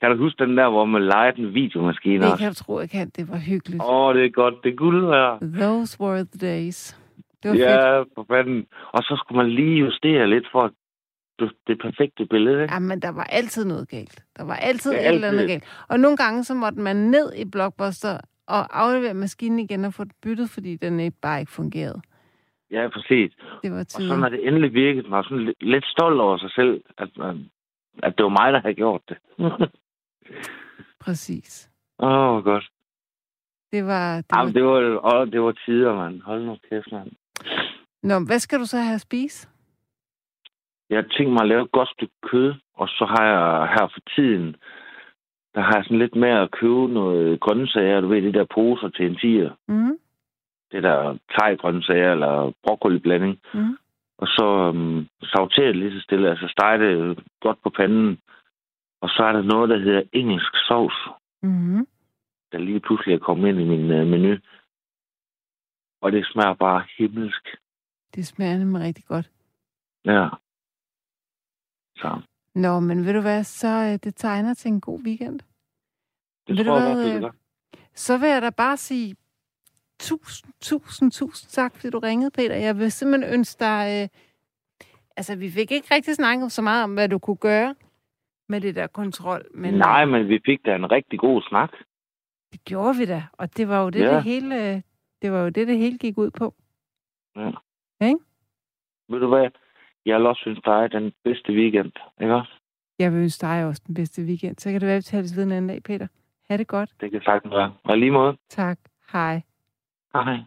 kan du huske den der, hvor man legede en videomaskine det kan du tro, jeg kan. Det var hyggeligt. Åh, det er godt. Det er guld her. Those were the days. Det var fedt. Ja, for fanden. Og så skulle man lige justere lidt for at det, perfekte billede, ikke? Ja, men der var altid noget galt. Der var altid Ja, et eller andet galt. Og nogle gange, så måtte man ned i Blockbuster og aflevere maskinen igen og få det byttet, fordi den ikke bare ikke fungerede. Ja, præcis. Det var Og så når det endelig virkede, man var sådan lidt, stolt over sig selv, at, man, at det var mig, der havde gjort det. Åh, Præcis. oh, godt. Det var... Det Jamen, var... det var, åh, det var tider, mand. Hold nu kæft, mand. Nå, hvad skal du så have at spise? Jeg har tænkt mig at lave et godt stykke kød, og så har jeg her for tiden, der har jeg sådan lidt med at købe noget grøntsager, du ved, det der poser til en tiger. Mm? Det der thai-grøntsager eller broccoli-blanding. Mm? Og så um, sautere det lige så stille, altså stege det godt på panden. Og så er der noget, der hedder engelsk sovs, Mm? der lige pludselig er kommet ind i min uh, menu. Og det smager bare himmelsk. Det smager nemlig rigtig godt. Ja. Så Nå, men ved du hvad, så øh, det tegner til en god weekend. det du tror jeg hvad, det øh. Så vil jeg da bare sige tusind, tusind, tusind tak, fordi du ringede, Peter. Jeg vil simpelthen ønske dig... Øh, altså, vi fik ikke rigtig snakket så meget om, hvad du kunne gøre med det der kontrol. Men, Nej, øh, men vi fik da en rigtig god snak. Det gjorde vi da, og det var jo det, Ja. det hele... Det var jo det, det hele gik ud på. Ved du hvad? Jeg vil også synes dig den bedste weekend. Ikke også? Jeg vil ønske dig også den bedste weekend. Så kan det være, at vi tales ved en anden dag, Peter. Ha' det godt. Det kan sagtens være. Og lige måde. Tak. Hej. Hej.